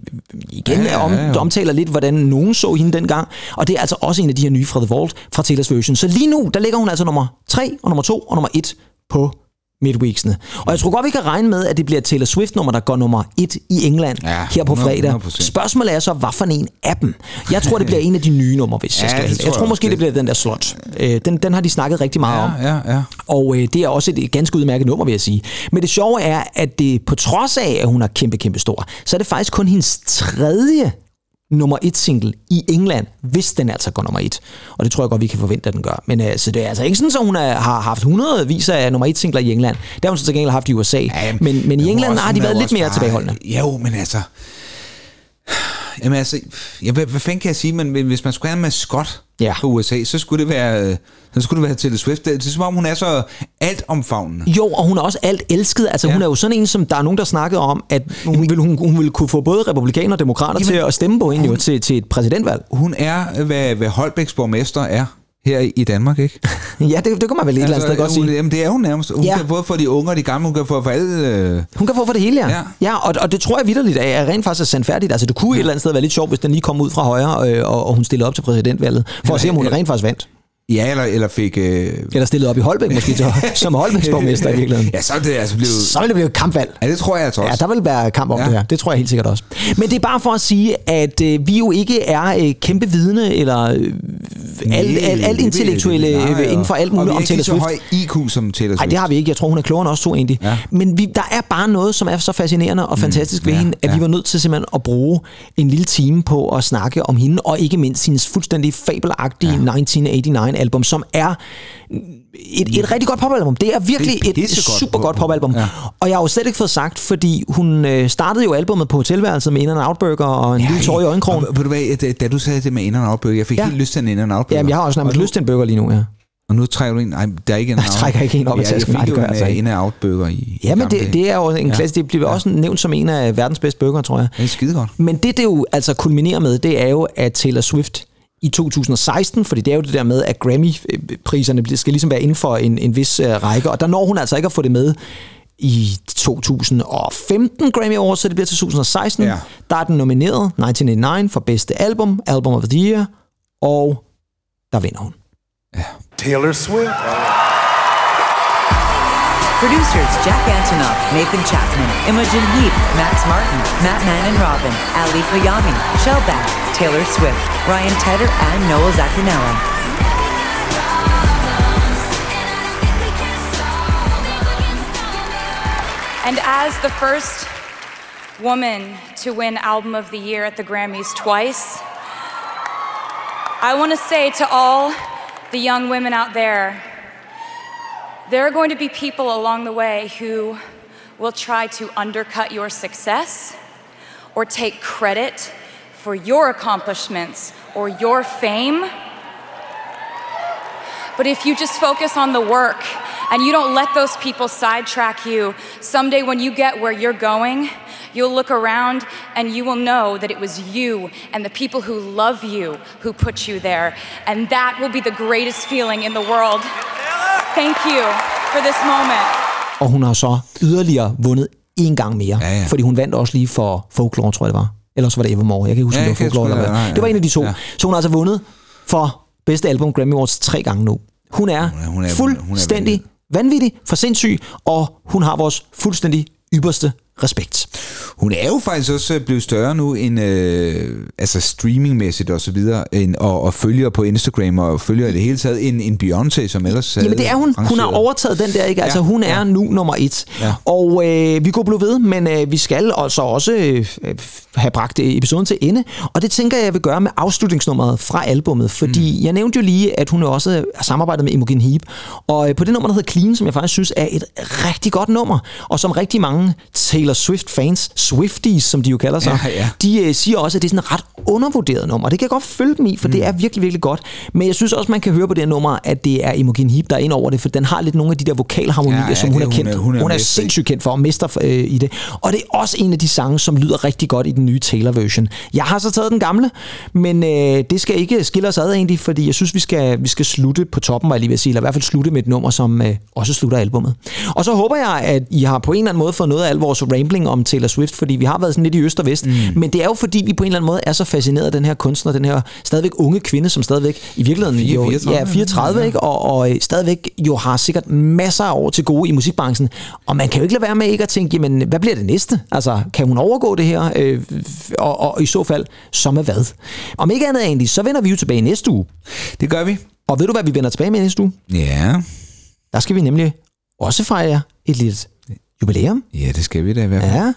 igen ja, om, ja, ja. omtaler lidt, hvordan nogen så hende dengang. Og det er altså også en af de her nye fra The Vault, fra Taylor's version. Så lige nu, der ligger hun altså nummer 3, og nummer 2 og nummer 1 på midweeksene. Og jeg tror godt, vi kan regne med, at det bliver Taylor Swift-nummer, der går nummer 1 i England Ja, her på 100, fredag. 100%. Spørgsmålet er så, hvad for en af dem? Jeg tror, det bliver en af de nye numre, hvis Ja, jeg skal det tror Jeg jeg tror også, måske, det det- bliver den der slot. Øh, Den, den har de snakket rigtig meget om. Ja, ja, ja. Og øh, det er også et ganske udmærket nummer, vil jeg sige. Men det sjove er, at det på trods af, at hun er kæmpe, kæmpe stor, så er det faktisk kun hendes tredje nummer et single i England, hvis den altså går nummer et. Og det tror jeg godt, vi kan forvente, at den gør. Men øh, så det er altså ikke sådan, at hun er, har haft hundredvis af nummer et singler i England. Det har hun så til gengæld haft i USA. Ja, men, men i hun er England har de været lidt mere bare- tilbageholdende. Jo, men altså... Jamen altså, ja, hvad, hvad fanden kan jeg sige, men hvis man skulle have en maskot Ja. på USA, så skulle det være, så skulle det være Taylor Swift. Det, er som om, hun er så altomfavnende. Jo, og hun er også alt elsket. Altså, ja. Hun er jo sådan en, som der er nogen, der snakkede om, at hun ville, hun, hun ville kunne få både republikaner og demokrater Jamen, til at stemme på hende jo, til, til et præsidentvalg. Hun er, hvad, hvad Holbæks borgmester er her i- Danmark, ikke? ja, det, det kan man vel et eller andet sted godt sige. Jamen, det er hun nærmest. Hun Ja. ja. kan både for de unge og de gamle, hun kan få for alle... Øh, Hun kan få for det hele, ja. Ja. ja og, og det tror jeg vidderligt er er rent faktisk er sandfærdigt. Altså, det kunne ja. et eller andet sted være lidt sjovt, hvis den lige kom ud fra højre, øh, og, og hun stillede op til præsidentvalget, for at se, om hun eller- rent faktisk vandt. Ja, eller, eller fik... Øh, Eller stillede op i Holbæk måske, til, som Holbæks borgmester i virkeligheden. ja, så er det altså blevet... Så ville det blive et kampvalg. Ja, det tror jeg altså også. Ja, der vil være kamp om ja. Det her. Det tror jeg helt sikkert også. Men det er bare for at sige, at øh, vi jo ikke er øh, kæmpe vidne, eller øh, alt, alt, alt intellektuelle Nej, øh, inden for alt og muligt vi er om ikke Taylor lige så Swift. høj IQ som Taylor Swift. Nej, det har vi ikke. Jeg tror, hun er klogere end os to egentlig. Ja. Men vi, der er bare noget, som er så fascinerende og fantastisk ved ja, hende, at vi ja. var nødt til simpelthen at bruge en lille time på at snakke om hende, og ikke mindst hendes fuldstændig fabelagtige ja. 1989-album, som er et, et rigtig godt popalbum. Det er virkelig Det er et super godt popalbum. Ja. Og jeg har jo slet ikke fået sagt, fordi hun øh, startede jo albummet på hotelværelset med In and Out Burger og en ja, lille tår i øjenkrogen. Og, ved du hvad, da, du sagde det med In and Out Burger, jeg fik Ja. ja. helt lyst til en In and Out Burger. Jamen, jeg har også nærmest Og lyst til en burger lige nu, ja. Og nu trækker du en... Nej, der er ikke en Jeg trækker ikke en op af jeg, tasken. Jeg Nej, det gør jeg altså en ikke. In and Out Burger i Ja, men det, det er jo en Ja. klasse. Det bliver også nævnt som en af verdens bedste burger, tror jeg. Det er skide godt. Men det, det jo altså kulminerer med, det er jo, at Taylor Swift i 2016, fordi det er jo det der med, at Grammy-priserne skal ligesom være inden for en, en vis uh, række, og der når hun altså ikke at få det med i 2015 Grammy Awards, så det bliver til 2016. Ja. Der er den nomineret 1989 for bedste album, Album of the Year, og der vinder hun. Taylor Swift. Producers Jack Antonoff, Nathan Chapman, Imogen Heap, Max Martin, Matt Man and Robin, Ali Koyami, Shellback, Taylor Swift, Ryan Tedder, and Noel Zaccanello. And as the first woman to win Album of the Year at the Grammys twice, I want to say to all the young women out there there are going to be people along the way who will try to undercut your success or take credit for your accomplishments or your fame. But if you just focus on the work And you don't let those people sidetrack you. Someday, when you get where you're going, you'll look around and you will know that it was you and the people who love you who put you there. And that will be the greatest feeling in the world. Thank you for this moment. Og hun har så yderligere vundet en gang mere. Ja, ja. Fordi hun vandt også lige for Folklore, tror jeg det var. Eller så var det Evermore. Jeg kan ikke huske, Ja, ja, det var Folklore. sgu- Eller hvad. nej, Det var en af de to. ja. Så hun har altså vundet for bedste album Grammy Awards tre gange nu. Hun er, Hun er- hun er- fuldstændig hun er vanvittig, for sindssyg, og hun har vores fuldstændig ypperste respekt. Hun er jo faktisk også blevet større nu end øh, altså streamingmæssigt og så videre, end, og, og følger på Instagram og følger i det hele taget end, end Beyoncé, som ellers Jamen det er hun. Hun har overtaget den der, ikke? Altså Ja, hun er ja. nu nummer et. Ja. Og øh, vi kunne blive ved, men øh, vi skal altså også øh, have bragt øh, episoden til ende. Og det tænker jeg, jeg vil gøre med afslutningsnummeret fra albummet. Fordi mm. jeg nævnte jo lige, at hun også har samarbejdet med Imogen Heap. Og øh, på det nummer, der hedder Clean, som jeg faktisk synes er et rigtig godt nummer, og som rigtig mange Taylor Swift-fans, Swifties, som de jo kalder sig, Ja, ja. de øh, siger også, at det er sådan et ret undervurderet nummer. Det kan jeg godt følge dem i, for mm. det er virkelig, virkelig godt. Men jeg synes også, man kan høre på det her nummer, at det er Imogen Heap, der er ind over det, for den har lidt nogle af de der vokalharmonier, Ja, ja, som hun det- er hun kendt. er- Hun hun er, er hun er mester i. sindssygt kendt for, og mester øh, i det. Og det er også en af de sange, som lyder rigtig godt i den nye Taylor-version. Jeg har så taget den gamle, men øh, det skal ikke skille os ad egentlig, fordi jeg synes, vi skal, vi skal slutte på toppen, var jeg lige ved at sige, eller i hvert fald slutte med et nummer, som øh, også slutter albummet. Og så håber jeg, at I har på en eller anden måde fået noget af al vores rambling om Taylor Swift, fordi vi har været sådan lidt i øst og vest, mm. men det er jo fordi, vi på en eller anden måde er så fascineret af den her kunstner, den her stadigvæk unge kvinde, som stadigvæk i virkeligheden Fire- jo, 34, ja, 34, ja. ikke? Og, og øh, stadigvæk jo har sikkert masser af år til gode i musikbranchen. Og man kan jo ikke lade være med ikke at tænke, jamen, hvad bliver det næste? Altså, kan hun overgå det her? Øh, og, og i så fald, så med hvad? Om ikke andet egentlig, så vender vi jo tilbage næste uge. Det gør vi. Og ved du, hvad vi vender tilbage med næste uge? Ja, Der skal vi nemlig også fejre et lille jubilæum. ja det skal vi da i hvert fald. Ja,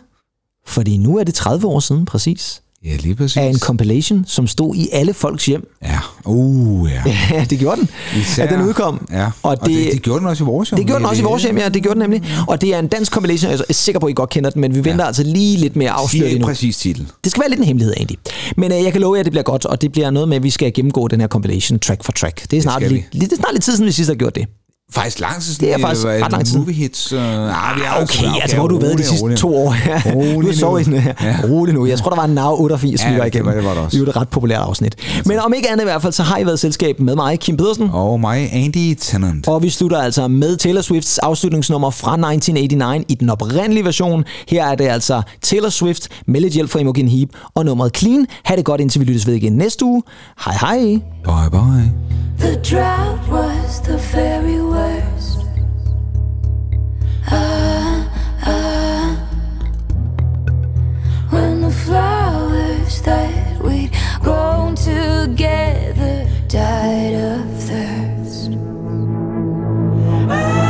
fordi nu er det 30 år siden præcis, Ja, lige præcis. af en compilation, som stod i alle folks hjem. Ja, uh, ja. Ja, det gjorde den. Især- At den udkom. Ja. Og Og, det- det, det, det gjorde den også i vores hjem. Det gjorde den også i vores hjem, ja. Det gjorde den nemlig. Og det er en dansk compilation, jeg er sikker på, at I godt kender den, men vi venter altså lige lidt mere afsløret endnu. præcis titel. Det skal være lidt en hemmelighed egentlig. Men øh, jeg kan love jer, at det bliver godt, og det bliver noget med, at vi skal gennemgå den her compilation track for track. Det er snart, lidt, lidt, det er snart lidt tid siden, vi sidst har gjort det. Faktisk lang tid Det er faktisk var ret lang tid. Movie hits. Uh, ah, vi er Okay, altså hvor har du været de sidste rolig. to år? Ja, Rolig sovet nu. den her. Rolig nu. Jeg tror, der var en NAV 88, Ja, vi var det igennem. var- det var der også. Det var et ret populært afsnit. Men om ikke andet i hvert fald, så har I været i selskab med mig, Kim Pedersen. Og mig, Andy Tennant. Og vi slutter altså med Taylor Swifts afslutningsnummer fra 1989 i den oprindelige version. Her er det altså Taylor Swift med lidt hjælp fra Imogen Heap og nummeret Clean. Ha' det godt indtil vi lyttes ved igen næste uge. Hej hej. Bye bye. The drought was was the very worst. Ah, ah. When the flowers that we'd grown together died of thirst. Ah.